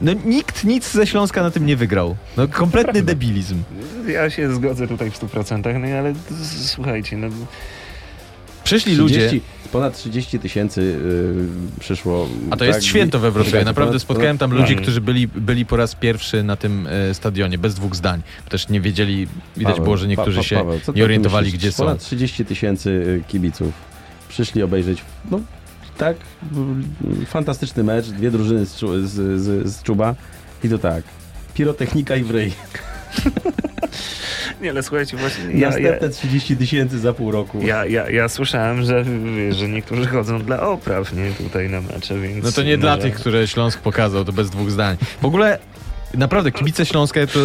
no, nikt nic ze Śląska na tym nie wygrał. No, kompletny debilizm. Ja się zgodzę tutaj w 100%, no ale słuchajcie, no Przyszli ludzie, 30, ponad 30 tysięcy y, przyszło. a to jest tak, święto we Wrocławiu. Naprawdę ponad- spotkałem tam ponad- ludzi, Mhm. którzy byli, byli po raz pierwszy na tym e, stadionie, bez dwóch zdań. Też nie wiedzieli, widać Paweł, było, że niektórzy Pa- Pa- się Paweł, ty nie orientowali, myślisz? gdzie są. Ponad 30 tysięcy y, kibiców przyszli obejrzeć, no tak, mm, fantastyczny mecz, dwie drużyny z, z, z, z Czuba. I to tak. Pirotechnika i wryj. Nie, ale słuchajcie, właśnie ja, ja, Następne 30 tysięcy za pół roku. ja, ja, ja słyszałem, że, że niektórzy chodzą dla opraw, nie, tutaj na mecze, więc... No to nie dla może- tych, które Śląsk pokazał, to bez dwóch zdań. W ogóle naprawdę kibice Śląska, ja to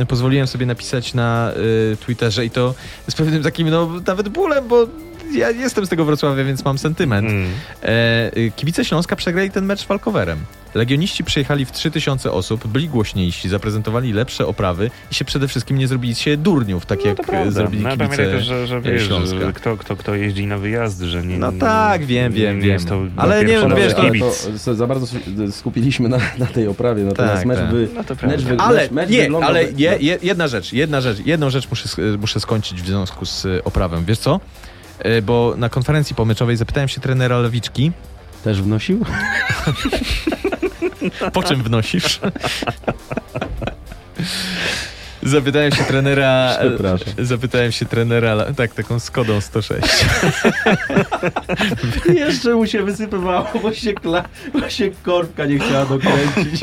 y, pozwoliłem sobie napisać na y, Twitterze i to z pewnym takim, no nawet bólem, bo ja jestem z tego Wrocławia, więc mam sentyment. Mm. E, y, kibice Śląska przegrali ten mecz Walkowerem. Legioniści przyjechali w 3000 osób, byli głośniejsi, zaprezentowali lepsze oprawy i się przede wszystkim nie zrobili się durniów, tak No jak e, prawda. zrobili no, kibice pamiętaj też, że, że wiesz, Śląska. że kto, kto, kto jeździ na wyjazdy, że nie... No tak, wiem, wiem, wiem. Ale nie, wiesz, to- to za bardzo skupiliśmy na, na tej oprawie, natomiast Tak, mecz, tak. Wy, No to mecz, wy, Ale mecz, nie, wyglądał ale je, je, jedna rzecz, jedna rzecz, jedną rzecz muszę, muszę skończyć w związku z y, oprawem. Wiesz co? E, Bo na konferencji pomeczowej zapytałem się trenera Lewiczki, Też wnosił? po czym wnosisz? Zapytałem się trenera. Zapytałem się trenera. Tak, taką Skodą 106. Jeszcze mu się wysypywało, bo się, kla, bo się korbka nie chciała dokręcić.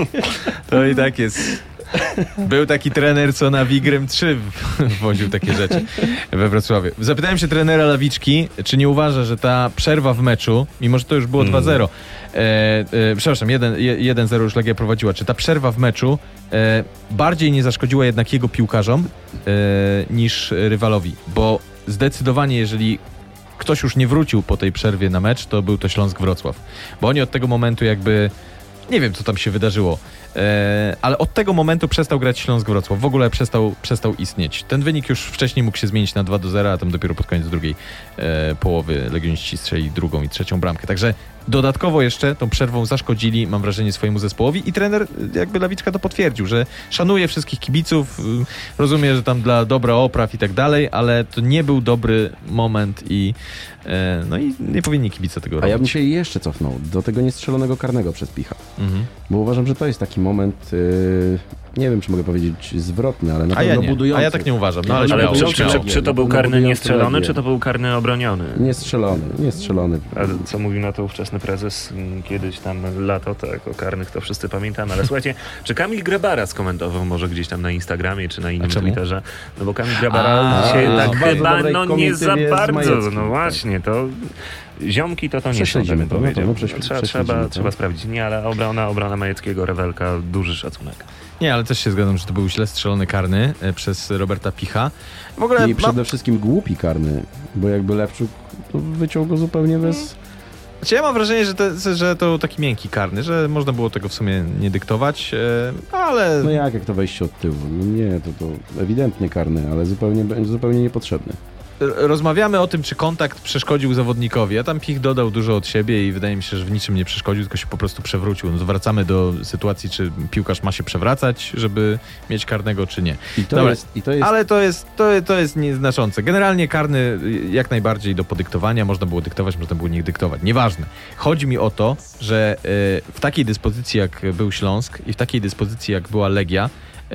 To i tak jest. Był taki trener, co na Wigrem 3 woził takie rzeczy we Wrocławiu. Zapytałem się trenera Lawiczki, czy nie uważa, że ta przerwa w meczu, mimo że to już było Mm. 2-0, e, e, przepraszam, 1 je- 1-0 już Legia prowadziła, czy ta przerwa w meczu e, bardziej nie zaszkodziła jednak jego piłkarzom e, niż rywalowi, bo zdecydowanie jeżeli ktoś już nie wrócił po tej przerwie na mecz, to był to Śląsk Wrocław. Bo oni od tego momentu jakby nie wiem, co tam się wydarzyło, ale od tego momentu przestał grać Śląsk Wrocław. W ogóle przestał, przestał istnieć. Ten wynik już wcześniej mógł się zmienić na 2 do 0, a tam dopiero pod koniec drugiej e, połowy Legioniści strzeli drugą i trzecią bramkę. Także dodatkowo jeszcze tą przerwą zaszkodzili, mam wrażenie, swojemu zespołowi i trener, e, jakby Lawiczka to potwierdził, że szanuje wszystkich kibiców, y, rozumie, że tam dla dobra opraw i tak dalej, ale to nie był dobry moment i e, no i nie powinni kibice tego A robić. ja bym się jeszcze cofnął do tego niestrzelonego karnego przez Picha. Mhm. Bo uważam, że to jest taki moment, yy, nie wiem czy mogę powiedzieć zwrotny, ale na A pewno ja nie, budujący. a ja tak nie uważam. No, ale, Ale śmiało, czy, czy, czy, to był No, karny niestrzelony, czy to był karny obroniony? Niestrzelony, niestrzelony. A co mówił na to ówczesny prezes mm, kiedyś tam lato, tak o karnych to wszyscy pamiętamy, ale słuchajcie, czy Kamil Grabara skomentował może gdzieś tam na Instagramie czy na innym czemu? Twitterze? No bo Kamil Grabara dzisiaj no, tak chyba no nie za bardzo, no tak. właśnie, to ziomki to to nie są, tak bym no powiedział. my prześl- trzeba, trzeba, trzeba sprawdzić. Nie, ale obrona, obrona Majeckiego, Rewelka, duży szacunek. Nie, ale też się zgadzam, że to był źle strzelony karny e, przez Roberta Picha. W ogóle I ma, przede wszystkim głupi karny, bo jakby Lepczuk to wyciął go zupełnie bez... znaczy ja mam wrażenie, że to, że to taki miękki karny, że można było tego w sumie nie dyktować, e, ale No jak, jak to wejście od tyłu? No nie, to, to ewidentnie karny, ale zupełnie, zupełnie niepotrzebny. Rozmawiamy o tym, czy kontakt przeszkodził zawodnikowi. Ja tam Pich dodał dużo od siebie i wydaje mi się, że w niczym nie przeszkodził, tylko się po prostu przewrócił. No wracamy do sytuacji, czy piłkarz ma się przewracać, żeby mieć karnego, czy nie. I to Dobra. jest... I to jest Ale to jest, to, to jest nieznaczące. Generalnie karny jak najbardziej do podyktowania. Można było dyktować, można było nie dyktować. Nieważne. Chodzi mi o to, że y, w takiej dyspozycji jak był Śląsk i w takiej dyspozycji jak była Legia,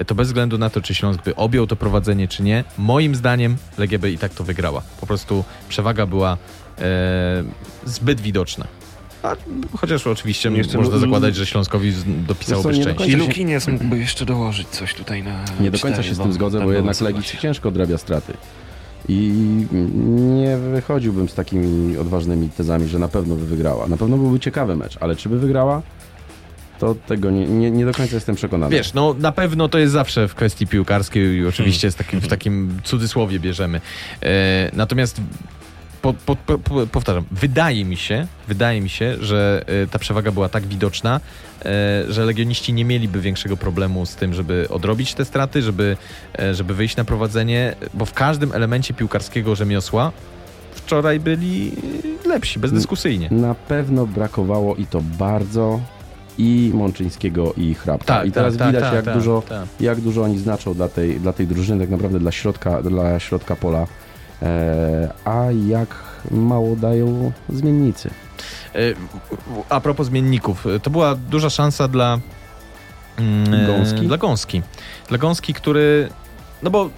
to bez względu na to, czy Śląsk by objął to prowadzenie, czy nie, moim zdaniem Legia by i tak to wygrała. Po prostu przewaga była e, zbyt widoczna. A, chociaż oczywiście Jeszcze można zakładać, że Śląskowi dopisałoby co, szczęście. I Lukiniec mógłby jeszcze dołożyć coś tutaj na Nie do końca się z tym zgodzę, bo jednak Legii ciężko odrabia straty. I nie wychodziłbym z takimi odważnymi tezami, że na pewno by wygrała. Na pewno byłby ciekawy mecz, ale czy by wygrała? To tego nie, nie, nie do końca jestem przekonany. Wiesz, no na pewno to jest zawsze w kwestii piłkarskiej i oczywiście z takim, w takim cudzysłowie bierzemy. E, natomiast po, po, po, po, powtarzam, wydaje mi się, wydaje mi się, że e, ta przewaga była tak widoczna, e, że legioniści nie mieliby większego problemu z tym, żeby odrobić te straty, żeby, e, żeby wyjść na prowadzenie, bo w każdym elemencie piłkarskiego rzemiosła wczoraj byli lepsi, bezdyskusyjnie. Na pewno brakowało i to bardzo i Mączyńskiego i Hrabka. I teraz widać jak, dużo, tak. jak dużo oni znaczą dla tej, dla tej drużyny, tak naprawdę dla środka, dla środka pola, e, a jak mało dają zmiennicy. E, A propos zmienników, to była duża szansa dla mm, Gąski? Dla Gąski. Dla Gąski, który. No bo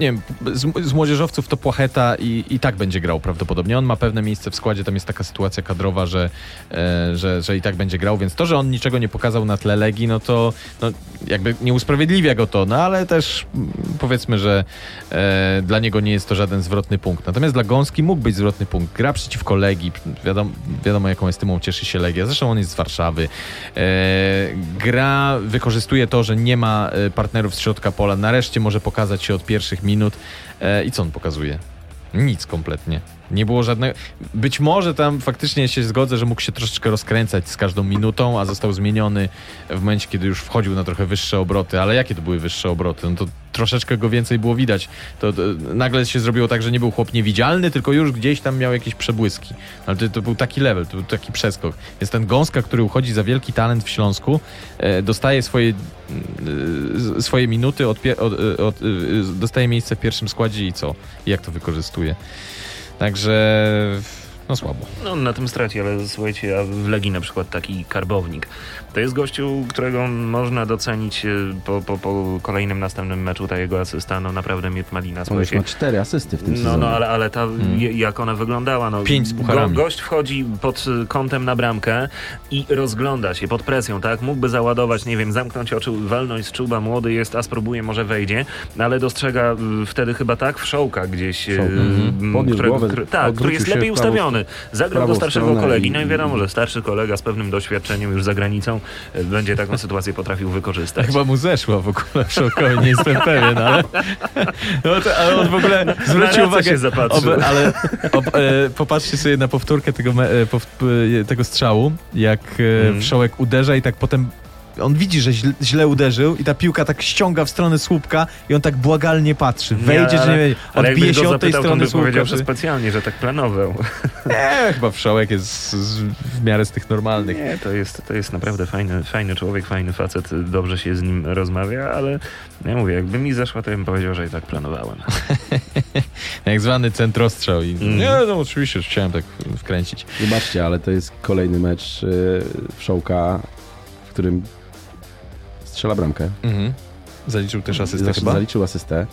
nie wiem, z, z młodzieżowców to Płacheta i, i tak będzie grał prawdopodobnie. On ma pewne miejsce w składzie, tam jest taka sytuacja kadrowa, że, e, że, że i tak będzie grał, więc to, że on niczego nie pokazał na tle Legii, no to no, jakby nie usprawiedliwia go to, no ale też mm, powiedzmy, że e, dla niego nie jest to żaden zwrotny punkt. Natomiast dla Gąski mógł być zwrotny punkt. Gra przeciwko Legii, wiadomo, wiadomo jaką estymą cieszy się Legia, zresztą on jest z Warszawy. E, gra wykorzystuje to, że nie ma e, partnerów z środka pola, nareszcie może pokazać się od pierwszych minut. E, I co on pokazuje? Nic kompletnie. Nie było żadnego. Być może tam faktycznie się zgodzę, że mógł się troszeczkę rozkręcać z każdą minutą, a został zmieniony w momencie, kiedy już wchodził na trochę wyższe obroty. Ale jakie to były wyższe obroty? No to troszeczkę go więcej było widać. To, to nagle się zrobiło tak, że nie był chłop niewidzialny, tylko już gdzieś tam miał jakieś przebłyski. Ale to, to był taki level, to był taki przeskok. Jest ten Gąska, który uchodzi za wielki talent w Śląsku, e, dostaje swoje, e, swoje minuty, od, pie- od, e, od, e, dostaje miejsce w pierwszym składzie i co? I jak to wykorzystuje? Także no słabo. No na tym straci, ale słuchajcie, a w Legii na przykład taki karbownik. To jest gościu, którego można docenić e, po, po, po kolejnym następnym meczu, ta jego asysta, no naprawdę Miet Malina, On już ma cztery asysty w tym No, sezonie. no, ale, ale ta, Mm. je- jak ona wyglądała, no. Pięć z pucharami. gość wchodzi pod y, kątem na bramkę i rozgląda się pod presją, tak? Mógłby załadować, nie wiem, zamknąć oczy, walnąć z czuba, młody jest, a spróbuje, może wejdzie, no, ale dostrzega y, wtedy chyba tak wszołka gdzieś, Wszołka. m, Podniósł którego, głowę, który, tak, który jest lepiej ustawiony. Zagrał do starszego kolegi, no i wiadomo, że starszy kolega z pewnym doświadczeniem już za granicą y, będzie taką sytuację potrafił wykorzystać. Chyba mu zeszło w ogóle Wszołkowi, nie jestem pewien, ale, no to, ale on w ogóle zwrócił uwagę, się ob, ale ob, e, popatrzcie sobie na powtórkę tego, me, e, pow, e, tego strzału, jak e, Mm. Wszołek uderza i tak potem on widzi, że źle, źle uderzył i ta piłka tak ściąga w stronę słupka i on tak błagalnie patrzy, wejdzie czy nie wejdzie, ale odbije jakbyś się go od tej strony słupka. powiedział, że Czy... specjalnie, że tak planował. Nie, chyba Wszołek jest z, z, w miarę z tych normalnych. Nie, to jest, to jest naprawdę fajny, fajny człowiek, fajny facet, dobrze się z nim rozmawia, ale ja mówię, jakby mi zeszła, to bym powiedział, że i tak planowałem. Jak zwany centrostrzał i Mm. nie, no oczywiście, że chciałem tak wkręcić. Wybaczcie, ale to jest kolejny mecz y, Wszołka, w którym strzela bramkę. Mhm. Zaliczył też asystę Znaczy, chyba? Zaliczył asystę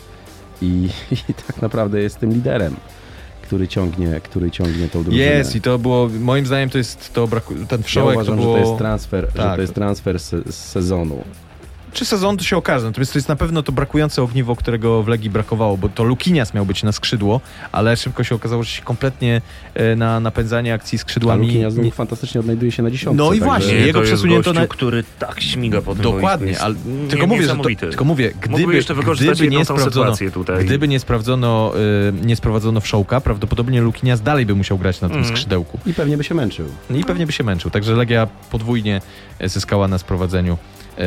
i, i tak naprawdę jest tym liderem, który ciągnie, który ciągnie tą drużynę. Jest i to było, moim zdaniem to jest, to braku, ten ja wszołek uważam, to było... że to jest transfer, że Tak. to jest transfer z sezonu. Czy sezon to się okaże, natomiast to jest na pewno to brakujące ogniwo, którego w Legii brakowało, bo to Lukinias miał być na skrzydło, ale szybko się okazało, że się kompletnie e, na napędzanie akcji A skrzydłami... Lukinia nie- fantastycznie odnajduje się na dziesiątce. No i właśnie, Nie, jego przesunięto gościu, na- który tak śmiga po tym Dokładnie, ale tylko nie- mówię, że to, tylko mówię, gdyby, jeszcze wykorzystać gdyby nie sprawdzono, sytuację tutaj. gdyby nie sprawdzono, y, nie sprowadzono wszołka, prawdopodobnie Lukinias dalej by musiał grać na tym Mhm. skrzydełku. I pewnie by się męczył. I pewnie by się męczył. Także Legia podwójnie e, zyskała na sprowadzeniu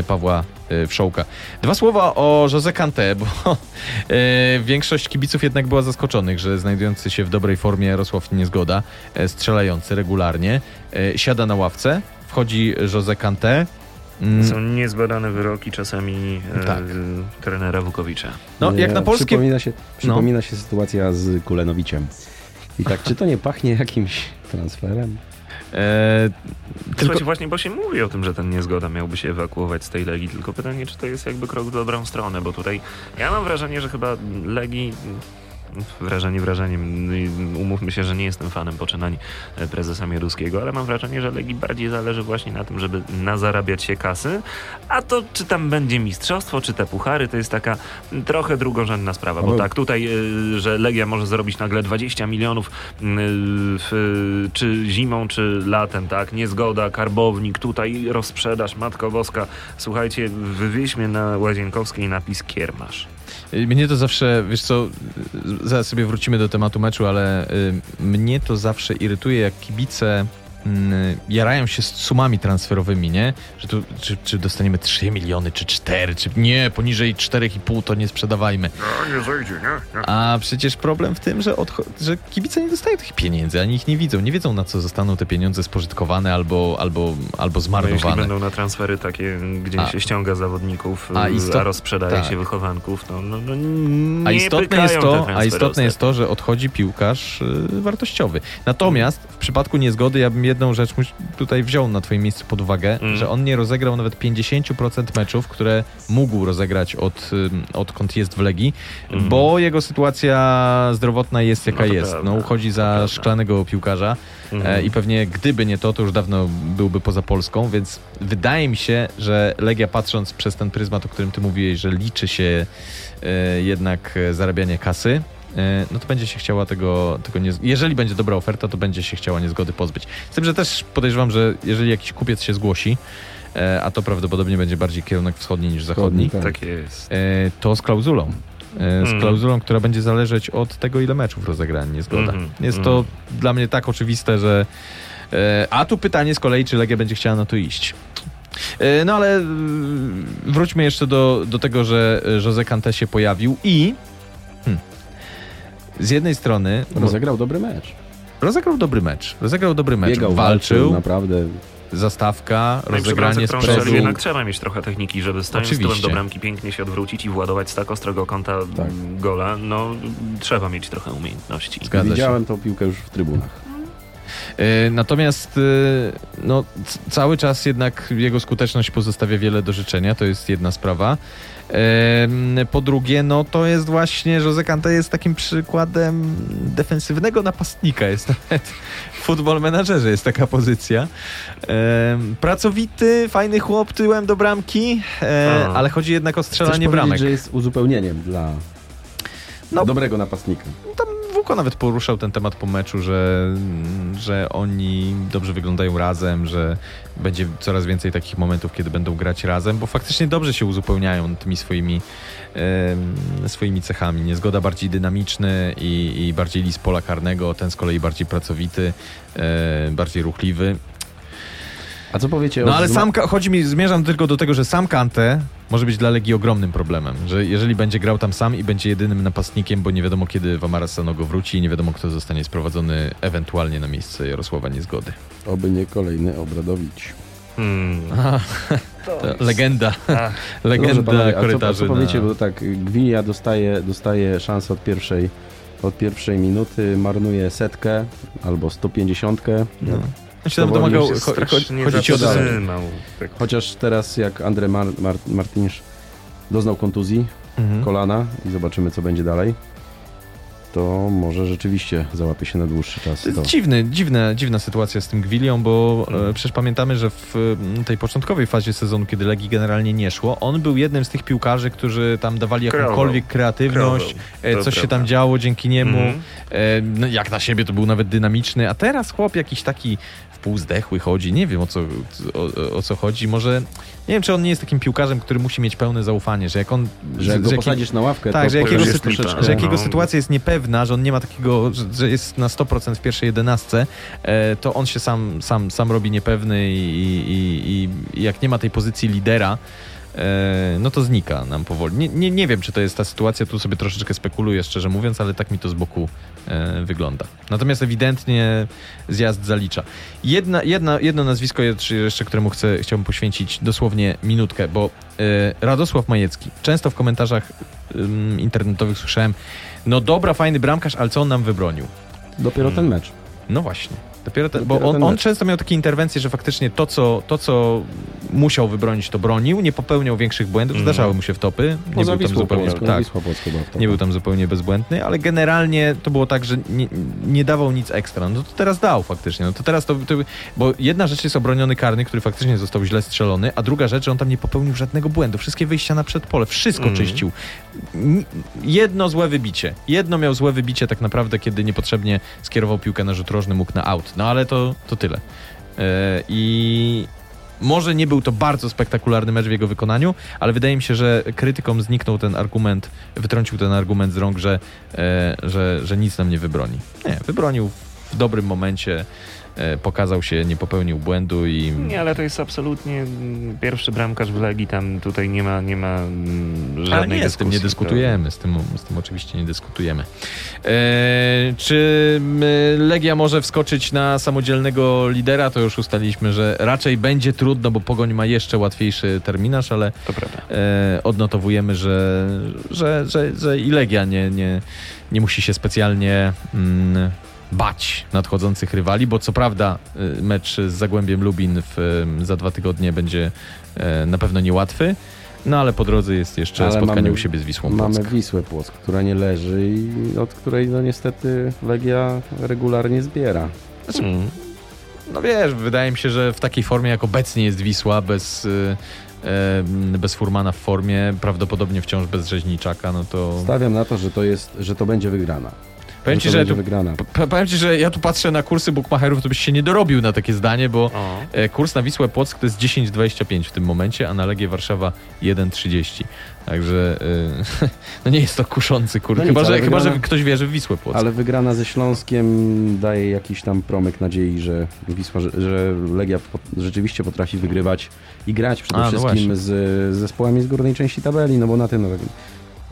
Pawła e, Wszołka. Dwa słowa o José Kanté, bo e, większość kibiców jednak była zaskoczonych, że znajdujący się w dobrej formie Jarosław Niezgoda, e, strzelający regularnie, e, siada na ławce, wchodzi José Kanté. Mm, Są niezbadane wyroki czasami e, Tak. trenera Wukowicza. No, jak na polskie... Przypomina się, przypomina się sytuacja z Kulenowiciem. I tak, czy to nie pachnie jakimś transferem? E, Tylko... tylko, właśnie, bo się mówi o tym, że ten niezgoda miałby się ewakuować z tej Legii, tylko pytanie, czy to jest jakby krok w dobrą stronę, bo tutaj ja mam wrażenie, że chyba Legii wrażenie wrażeniem. Umówmy się, że nie jestem fanem poczynań e, prezesa Mieruskiego, ale mam wrażenie, że Legii bardziej zależy właśnie na tym, żeby nazarabiać się kasy, a to czy tam będzie mistrzostwo, czy te puchary, to jest taka trochę drugorzędna sprawa, bo tak, tutaj, y, że Legia może zarobić nagle 20 milionów w, czy zimą, czy latem, tak, niezgoda, karbownik, tutaj rozprzedaż, Matko Boska, słuchajcie, wywieźmy na Łazienkowskiej napis Kiermasz. Mnie to zawsze, wiesz co, zaraz sobie wrócimy do tematu meczu, ale y, mnie to zawsze irytuje, jak kibice jarają się z sumami transferowymi, nie? Że tu, czy, czy dostaniemy 3 miliony, czy 4, czy nie, poniżej 4,5 to nie sprzedawajmy. No, nie zejdzie, nie? A przecież problem w tym, że, odcho- że kibice nie dostają tych pieniędzy, ani ich nie widzą. Nie wiedzą, na co zostaną te pieniądze spożytkowane albo, albo, albo No, jeśli zmarnowane. będą na transfery takie, gdzie A- się ściąga zawodników, a a, istot- a rozprzedaje tak. się wychowanków, to no, no, nie A istotne, jest to, a istotne jest ostatnio. to, że odchodzi piłkarz y, wartościowy. Natomiast w przypadku niezgody ja bym jedną rzecz tutaj wziął na twoim miejscu pod uwagę, Mm. że on nie rozegrał nawet 50% meczów, które mógł rozegrać od, odkąd jest w Legii, Mhm. bo jego sytuacja zdrowotna jest jaka No jest. No, uchodzi za szklanego piłkarza e, i pewnie gdyby nie to, to już dawno byłby poza Polską, więc wydaje mi się, że Legia patrząc przez ten pryzmat, o którym ty mówiłeś, że liczy się e, jednak e, zarabianie kasy, no to będzie się chciała tego, tego nie, jeżeli będzie dobra oferta, to będzie się chciała niezgody pozbyć. Z tym, że też podejrzewam, że jeżeli jakiś kupiec się zgłosi, e, a to prawdopodobnie będzie bardziej kierunek wschodni niż zachodni, tak. Tak jest. e, to z klauzulą. E, Z Mm. klauzulą, która będzie zależeć od tego, ile meczów rozegra niezgoda. Mhm, Jest to mhm. dla mnie tak oczywiste, że. E, a tu pytanie z kolei, czy Legia będzie chciała na to iść. E, no ale mm, wróćmy jeszcze do, do tego, że e, Jose Kante się pojawił i. Z jednej strony Rozegrał dobry mecz. rozegrał dobry mecz. Rozegrał dobry mecz. Biegał, walczył, naprawdę. zastawka, No rozegranie z przodu. jednak trzeba mieć trochę techniki, żeby stając Oczywiście. tyłem do bramki pięknie się odwrócić i władować z tak ostrego kąta Tak. gola. No, trzeba mieć trochę umiejętności. Zgadza się. Widziałem tą piłkę już w trybunach. E, Natomiast e, no, cały czas jednak jego skuteczność pozostawia wiele do życzenia, to jest jedna sprawa. Po drugie, no to jest właśnie, Jose Kante jest takim przykładem defensywnego napastnika, jest nawet w futbol menadżerze jest taka pozycja. Pracowity, fajny chłop tyłem do bramki, e, A. ale chodzi jednak o strzelanie bramek. że jest uzupełnieniem dla No. dobrego napastnika. Tam Wuko nawet poruszał ten temat po meczu, że, że oni dobrze wyglądają razem, że będzie coraz więcej takich momentów, kiedy będą grać razem, bo faktycznie dobrze się uzupełniają tymi swoimi, swoimi cechami. Niezgoda bardziej dynamiczny i, i bardziej list pola karnego, ten z kolei bardziej pracowity, e, bardziej ruchliwy. A co powiecie No o ale sam, chodzi mi, zmierzam tylko do tego, że sam Kante może być dla Legii ogromnym problemem, że jeżeli będzie grał tam sam i będzie jedynym napastnikiem, bo nie wiadomo kiedy Wamara Sanogo wróci i nie wiadomo kto zostanie sprowadzony ewentualnie na miejsce Jarosława Niezgody. Oby nie kolejny Obradowicz. Hmm. To legenda, Ach, legenda panowie, a co, korytarzy. co powiecie, na... bo tak Gwinia dostaje, dostaje szansę od pierwszej, od pierwszej minuty, marnuje setkę albo 150. No. On się tam domagał, cho- cho- chodzi ci o. Tak. Chociaż teraz jak Andre Mar Mar Martins doznał kontuzji mhm. kolana i zobaczymy co będzie dalej, to może rzeczywiście załapie się na dłuższy czas. To dziwny, dziwna, dziwna sytuacja z tym Gwilią, bo Mhm. e, przecież pamiętamy, że w tej początkowej fazie sezonu, kiedy Legii generalnie nie szło, on był jednym z tych piłkarzy, którzy tam dawali jakąkolwiek kreatywność, Kreował. e, coś się tam działo dzięki niemu. Mhm. E, no, jak na siebie to był nawet dynamiczny, a teraz chłop jakiś taki w pół zdechły chodzi. Nie wiem o co, o, o co chodzi. Może nie wiem, czy on nie jest takim piłkarzem, który musi mieć pełne zaufanie, że jak on. Że jak go posadzisz na ławkę, tak, to że jak, to jego, już sytu- jest lipa. że jak jego No. sytuacja jest niepewna, że on nie ma takiego, że, że jest na 100% w pierwszej jedenastce, e, to on się sam, sam, sam robi niepewny i, i, i, i jak nie ma tej pozycji lidera, no to znika nam powoli. Nie, nie, nie wiem, czy to jest ta sytuacja, tu sobie troszeczkę spekuluję, szczerze mówiąc, ale tak mi to z boku e, wygląda. Natomiast ewidentnie zjazd zalicza. Jedna, jedna, jedno nazwisko jeszcze, któremu chcę, chciałbym poświęcić dosłownie minutkę, bo e, Radosław Majecki. Często w komentarzach ym, internetowych słyszałem, no dobra, fajny bramkarz, ale co on nam wybronił? dopiero ten Hmm. mecz. No właśnie. Dopiero ten, Dopiero bo on, ten on często miał takie interwencje, że faktycznie to co, to, co musiał wybronić, to bronił, nie popełniał większych błędów, Mhm. zdarzały mu się wtopy, nie Poza był tam zupełnie, Płocką, tak, nie był tam zupełnie bezbłędny, ale generalnie to było tak, że nie, nie dawał nic ekstra. No to teraz dał faktycznie. No to teraz to, to, bo jedna rzecz jest obroniony karny, który faktycznie został źle strzelony, a druga rzecz, że on tam nie popełnił żadnego błędu. Wszystkie wyjścia na przedpole, wszystko Mhm. czyścił. Jedno złe wybicie. Jedno miał złe wybicie tak naprawdę, kiedy niepotrzebnie skierował piłkę na rzut rożny, mógł na No ale to, to tyle. E, I może nie był to bardzo spektakularny mecz w jego wykonaniu, ale wydaje mi się, że krytykom zniknął ten argument, wytrącił ten argument z rąk, że, e, że, że nic nam nie wybroni. Nie, wybronił w dobrym momencie, pokazał się, nie popełnił błędu i... Nie, ale to jest absolutnie pierwszy bramkarz w Legii, tam tutaj nie ma, nie ma mm, żadnej Ale nie, z tym nie dyskusji. dyskutujemy, z tym, z tym oczywiście nie dyskutujemy. E, czy Legia może wskoczyć na samodzielnego lidera? To już ustaliliśmy, że raczej będzie trudno, bo Pogoń ma jeszcze łatwiejszy terminarz, ale To e, odnotowujemy, że, że, że, że i Legia nie, nie, nie musi się specjalnie mm, bać nadchodzących rywali, bo co prawda y, mecz z Zagłębiem Lubin w, za dwa tygodnie będzie e, na pewno niełatwy, no ale po drodze jest jeszcze Ale spotkanie mamy- u siebie z Wisłą Mamy Płock. Wisłę Płock, która nie leży i od której no niestety Legia regularnie zbiera. Mm. No wiesz, wydaje mi się, że w takiej formie jak obecnie jest Wisła, bez, e, bez Furmana w formie, prawdopodobnie wciąż bez Rzeźniczaka, no to... Stawiam na to, że to jest, że to będzie wygrana. Powiem ci, że tu wygrana. Powiem ci, że ja tu patrzę na kursy bookmacherów, to byś się nie dorobił na takie zdanie, bo O. e, kurs na Wisłę Płock to jest 10,25 w tym momencie, a na Legię Warszawa 1,30. Także e, no nie jest to kuszący kurs. No nic, chyba, że, ale chyba, że wygrana- ktoś wierzy w Wisłę Płock. Ale wygrana ze Śląskiem daje jakiś tam promyk nadziei, że Wisła, że, że Legia rzeczywiście potrafi wygrywać i grać przede A, no wszystkim z, z zespołami z górnej części tabeli, no bo na tym no,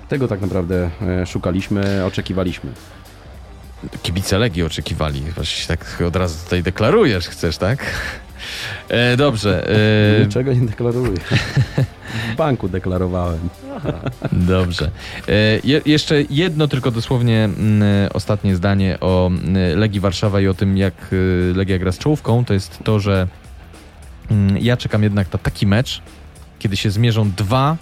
tego tak naprawdę e, szukaliśmy, oczekiwaliśmy. Kibice Legii oczekiwali. Się tak od razu tutaj deklarujesz, chcesz, tak? E, dobrze. E, Niczego nie deklaruję. W banku deklarowałem. Dobrze. E, je, jeszcze jedno tylko dosłownie mm, ostatnie zdanie o mm, Legii Warszawa i o tym, jak y, Legia gra z czołówką, to jest to, że mm, ja czekam jednak na taki mecz, kiedy się zmierzą dwa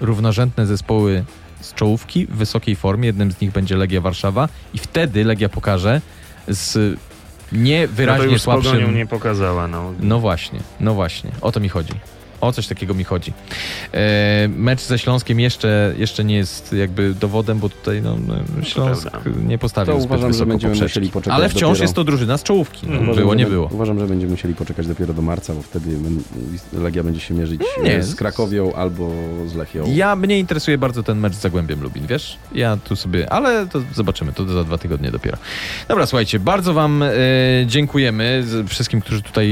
równorzędne zespoły z czołówki w wysokiej formie. Jednym z nich będzie Legia Warszawa i wtedy Legia pokaże z nie No to wyraźnie już słabszym... nie pokazała, no. No właśnie, no właśnie. O to mi chodzi. O coś takiego mi chodzi. E, mecz ze Śląskiem jeszcze, jeszcze nie jest jakby dowodem, bo tutaj no, no, Śląsk prawda. nie postawił To zbyt uważam, że będziemy poprzeczki. musieli poczekać Ale wciąż dopiero. jest to drużyna z czołówki. No, Uważam, było, nie było. Uważam, że będziemy musieli poczekać dopiero do marca, bo wtedy Legia będzie się mierzyć Nie, e, z- z Krakowią albo z Lechią. Ja mnie interesuje bardzo ten mecz z Zagłębiem Lubin, wiesz? Ja tu sobie, ale to zobaczymy, to za dwa tygodnie dopiero. Dobra, słuchajcie, bardzo wam e, dziękujemy z, wszystkim, którzy tutaj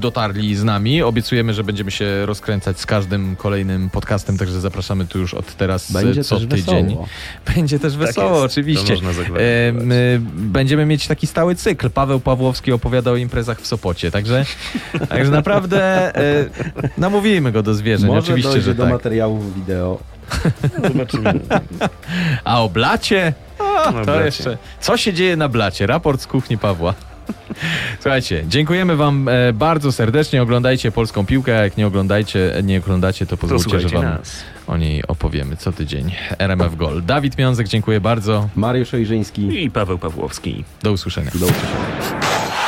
dotarli z nami. Obiecujemy, że będziemy się rozkręcać z każdym kolejnym podcastem, także zapraszamy tu już od teraz e, Będzie co też tydzień. wesoło. Będzie też Tak wesoło, jest. oczywiście. To można E, będziemy mieć taki stały cykl. Paweł Pawłowski opowiada o imprezach w Sopocie, także, także naprawdę e, namówimy go do zwierzeń. Może Oczywiście, że do tak. materiałów wideo. Zobaczymy. A o blacie? O to blacie. jeszcze. Co się dzieje na blacie? Raport z kuchni Pawła. Słuchajcie, dziękujemy wam e, bardzo serdecznie. Oglądajcie polską piłkę. a Jak nie oglądajcie, nie oglądacie, to To pozwólcie, że wam nas. o niej opowiemy co tydzień. RMF Gol. Dawid Miązek, dziękuję bardzo. Mariusz Ojrzyński. I Paweł Pawłowski. Do usłyszenia. Do usłyszenia.